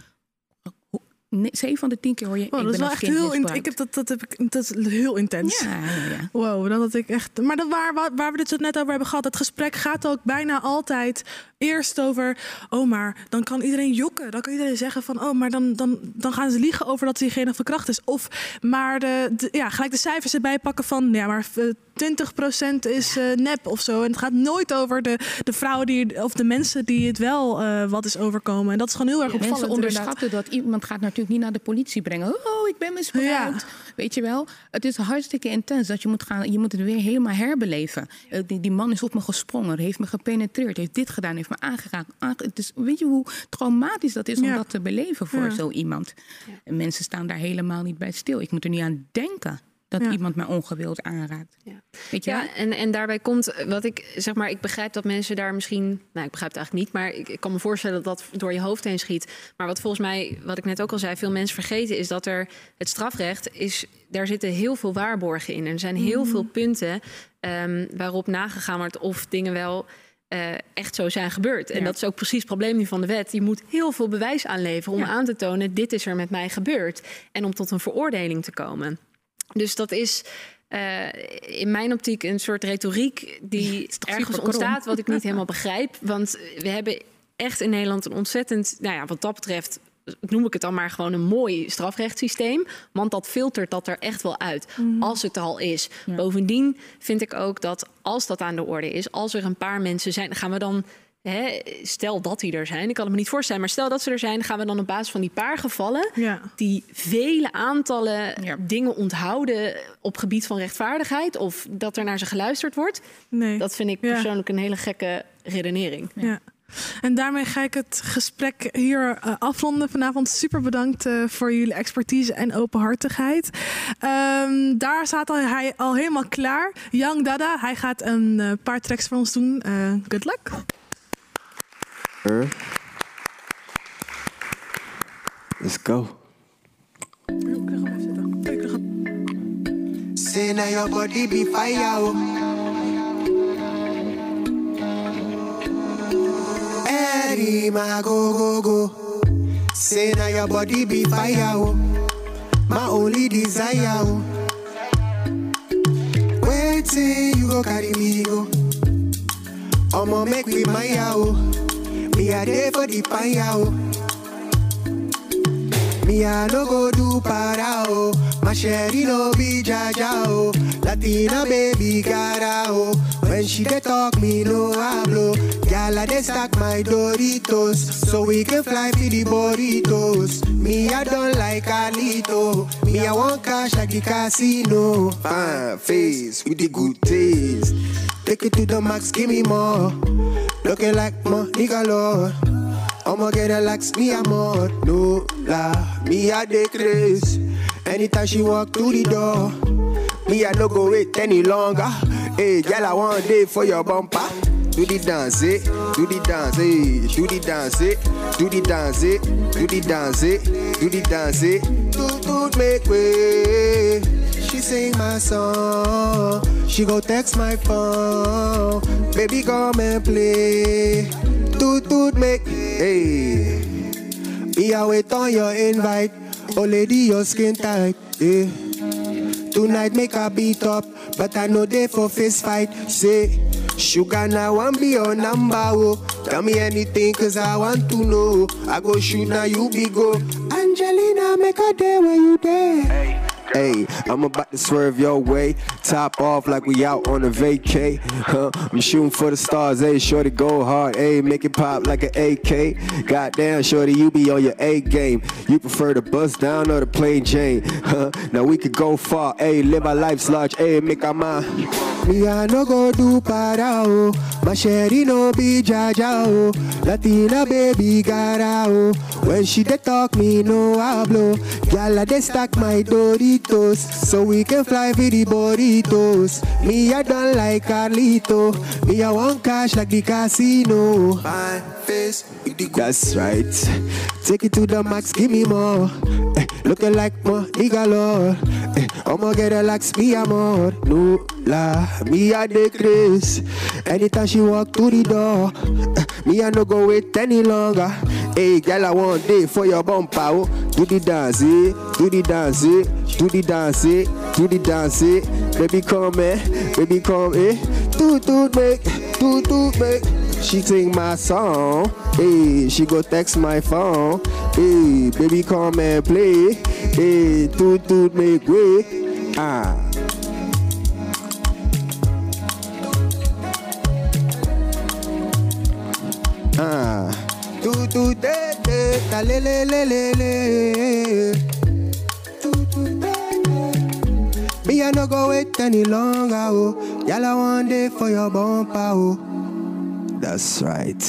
Nee, 7 van de 10 keer hoor je,
Wow,
ik
dat is
ben
wel
als
echt heel, in, ik heb dat, dat, heb ik, dat is heel intens.
Ja, ja, ja.
Wow, dan had ik echt. Maar dat waar, waar, waar we het net over hebben gehad, het gesprek gaat ook bijna altijd eerst over. Oh, maar dan kan iedereen jokken. Dan kan iedereen zeggen van. Oh, maar dan, dan, dan gaan ze liegen over dat diegene verkracht is. Of maar de, de- ja, gelijk de cijfers erbij pakken van. Ja, maar eh, 20% is eh, nep of zo. En het gaat nooit over de, de vrouwen die. of de mensen die het wel eh, wat is overkomen. En dat is gewoon heel erg opvallend.
Mensen
inderdaad.
onderschatten dat iemand gaat natuurlijk niet naar de politie brengen. Oh, ik ben misbruikt. Weet je wel? Het is hartstikke intens dat je moet gaan. Je moet het weer helemaal herbeleven. Eh, Die, die man is op me gesprongen, heeft me gepenetreerd, heeft dit gedaan, heeft me aangeraakt. Is, weet je hoe traumatisch dat is om
Ja.
dat te beleven voor
Ja.
zo iemand? En mensen staan daar helemaal niet bij stil. Ik moet er niet aan denken dat
Ja.
iemand mij ongewild aanraakt. Weet je wel?
Ja, en, en daarbij komt wat ik zeg maar, ik begrijp dat mensen daar misschien, nou, ik begrijp het eigenlijk niet, maar ik, ik kan me voorstellen dat dat door je hoofd heen schiet. Maar wat volgens mij, wat ik net ook al zei, veel mensen vergeten is dat er het strafrecht is, daar zitten heel veel waarborgen in. En er zijn heel
Mhm.
veel punten ehm, waarop nagegaan wordt of dingen wel eh, echt zo zijn gebeurd. En dat is ook precies het probleem nu van de wet. Je moet heel veel bewijs aanleveren om aan te tonen, dit is er met mij gebeurd. En om tot een veroordeling te komen. Dus dat is eh, in mijn optiek een soort retoriek die ergens ontstaat, wat ik niet helemaal begrijp. Want we hebben echt in Nederland een ontzettend, nou ja, wat dat betreft noem ik het dan maar gewoon een mooi strafrechtssysteem. Want dat filtert dat er echt wel uit,
Mhm.
als het al is. Bovendien vind ik ook dat als dat aan de orde is, als er een paar mensen zijn, gaan we dan. Hè, stel dat die er zijn, ik kan het me niet voorstellen, maar stel dat ze er zijn, gaan we dan op basis van die paar gevallen, die vele aantallen dingen onthouden op gebied van rechtvaardigheid, of dat er naar ze geluisterd wordt.
Nee.
Dat vind ik persoonlijk een hele gekke redenering.
Ja. En daarmee ga ik het gesprek hier eh, afronden vanavond. Super bedankt eh, voor jullie expertise en openhartigheid. Ehm, daar staat al, hij al helemaal klaar. Young Dada, hij gaat een eh, paar tracks voor ons doen. Eh, good luck.
Let's go. Say now your body be fire. Oh. My go go go. Say now your body be fire. Oh. My only desire. Oh. Wait till you go carry me oh. go. I'ma make we my oh. Me a day for the fire. Oh. Me I no go do para oh. My sherry no be jaja oh. Latina baby cara oh. When she dey talk me no hablo. Gyal I dey stack my Doritos so we can fly for the burritos. Me I don't like Alito. Me I want cash like the casino. Fine face with the good taste. Take it to the max, give me more. Looking like money galore. I'ma get relax, me I'm on. No lie, me I dey craze. Anytime she walk through the door, me I no go wait any longer. Hey, girl, I want day for your bumper. Do the dance, eh? Do the dance, eh? Do the dance, eh? Do the dance, eh? Do the dance, eh? Do the dance, eh? Do do make way. She sing my song. She go text my phone. Baby, come and play. Do do make hey. Be wait on your invite. Oh lady, your skin tight. Yeah. Tonight make a beat up, but I know they for fist fight. Say, sugar now want be your number. Oh. Tell me anything, cause I want to know. I go shoot now, you be go. Angelina, make a day where you there. Hey, I'm about to swerve your way. Top off like we out on a vacay. Huh? I'm shooting for the stars, hey, shorty go hard, hey, make it pop like an AK. Goddamn, shorty, you be on your A game. You prefer the bus down or the plain Jane? Huh? Now we could go far, hey, live our lives large, hey, make our mind. Me I no go do para oh, my sherry no be jaja oh. Latina baby gara oh. When she dey talk me no hablo. Gyal dey stack my Doritos so we can fly for the burritos. Me I don't like Carlito. Me I want cash like the casino. My face, that's right. Take it to the max, give me more. Looking like my nigga. Eh, I'ma get her like me amor. No la, me I dey grace. Anytime she walk through the door, eh, me I no go wait any longer. Hey, girl, I want day for your bumper. Oh. Do the dance, eh? Do the dance, eh? Do the dance, eh? Do the dance, eh? Baby, come, eh? Baby, come, eh? Do, do, make, do, do, make. She sing my song, hey, she go text my phone, hey, baby come and play, hey, toot toot make way, ah. Ah, toot toot de de, ta le le le le le. Toot, toot, de, de. Me I no go wait any longer, oh. Y'all want day for your bumper, oh. That's right.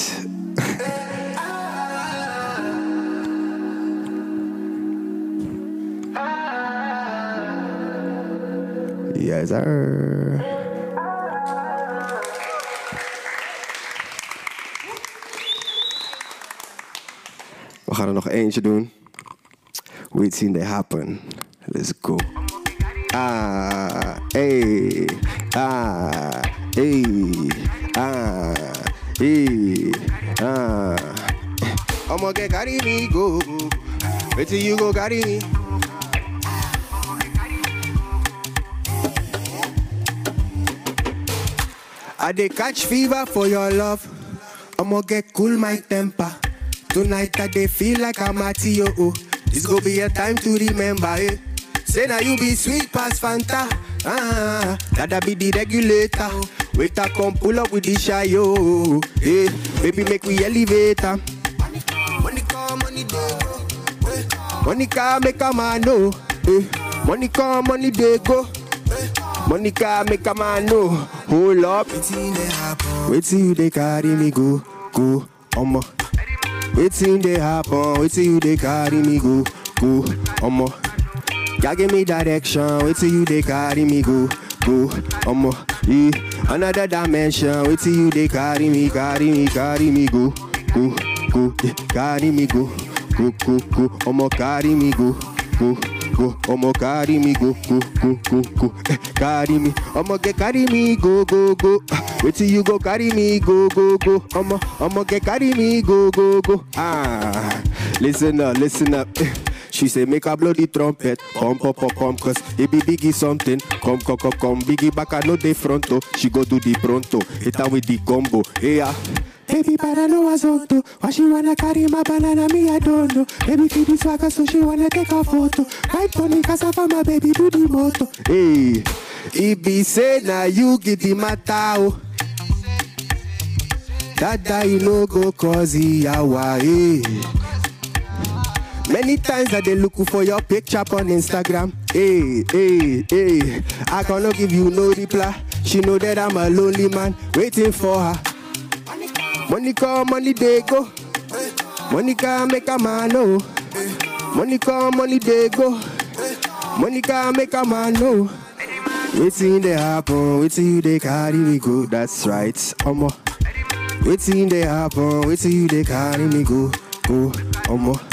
yes, sir. We gaan er nog eentje doen. We've seen they happen. Let's go. Ah, hey, ah, hey, ah, hey, ah. I'ma get carry me go. Wait till you go carry me. I dey catch fever for your love. I'ma get cool my temper. Tonight I dey feel like I'm at. Oh. This go be a time to remember. Eh? Say now you be sweet past Fanta. Ah, that be the regulator. Wait I come pull up with the shy yo. Hey, baby make we elevate am. Money come, money dey go. Eh, Money come make a man know. Eh, Money come, money dey go. Eh, Money come make a man know. Hold up. Wait till you they carry me go, go, omo. Wait till they happen. Wait till you they carry me go, go, omo. Y'all give me direction. Wait till you they carry me go, go, omo. Yeah. Another dimension. Wait till you they carry me, carry me, carry me go, go, go. Yeah. Carry me go, go, go, go. Omo carry me go, go, go. Omo carry me go, go, go, go, go. Eh, carry me. Omo get carry me go, go, go. Wait till you go carry me go, go, go. Omo, omo get carry me go, go, go. Ah, listen up, listen up. Eh. She say make a bloody trumpet, come pop pop come cause it be biggie something. Come come come come biggie back I know the fronto. Oh. She go do the pronto, hit her with the combo. Hey yeah. Baby, but I know what's up to. Why she wanna carry my banana, me I don't know. Baby, feel the swagger, so she wanna take a photo. Right on the cassava, my baby, do the moto. Hey, it be say now you get the matter. oh. Dada, you know go cause he awa, hey. Many times I they look for your picture on Instagram. Hey, hey, hey. I cannot give you no reply. She know that I'm a lonely man waiting for her. Money come, money they go. Money come make a man. Money come, money they go.
Money can make a man know. Waiting they happen, waiting you they carry me go. That's right, omo. Waiting they happen, waiting you they carry me go, go, omo.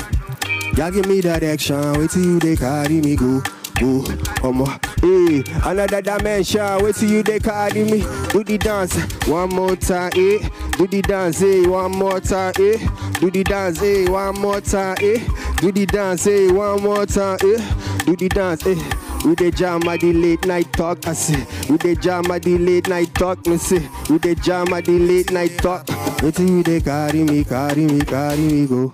Y'all give me that action, waiting you they carry me go, go, omo. Hey, another dimension, waiting you they carry me. Do the dance one more time, eh? Do the dance, eh? One more time, eh? Do the dance, eh? One more time, eh? Do the dance, eh? One more time, eh? Do the dance, eh? We the jam at the late night talk, I say. We the jam at the late night talk, me say. We the jam at the late night talk. Waiting you they carry me, carry me, carry me go.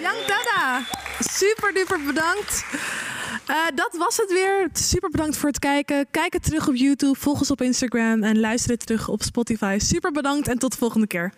Young Dada, super duper bedankt. Eh, dat was het weer. Super bedankt voor het kijken. Kijk het terug op YouTube, volg ons op Instagram en luister het terug op Spotify. Super bedankt en tot de volgende keer.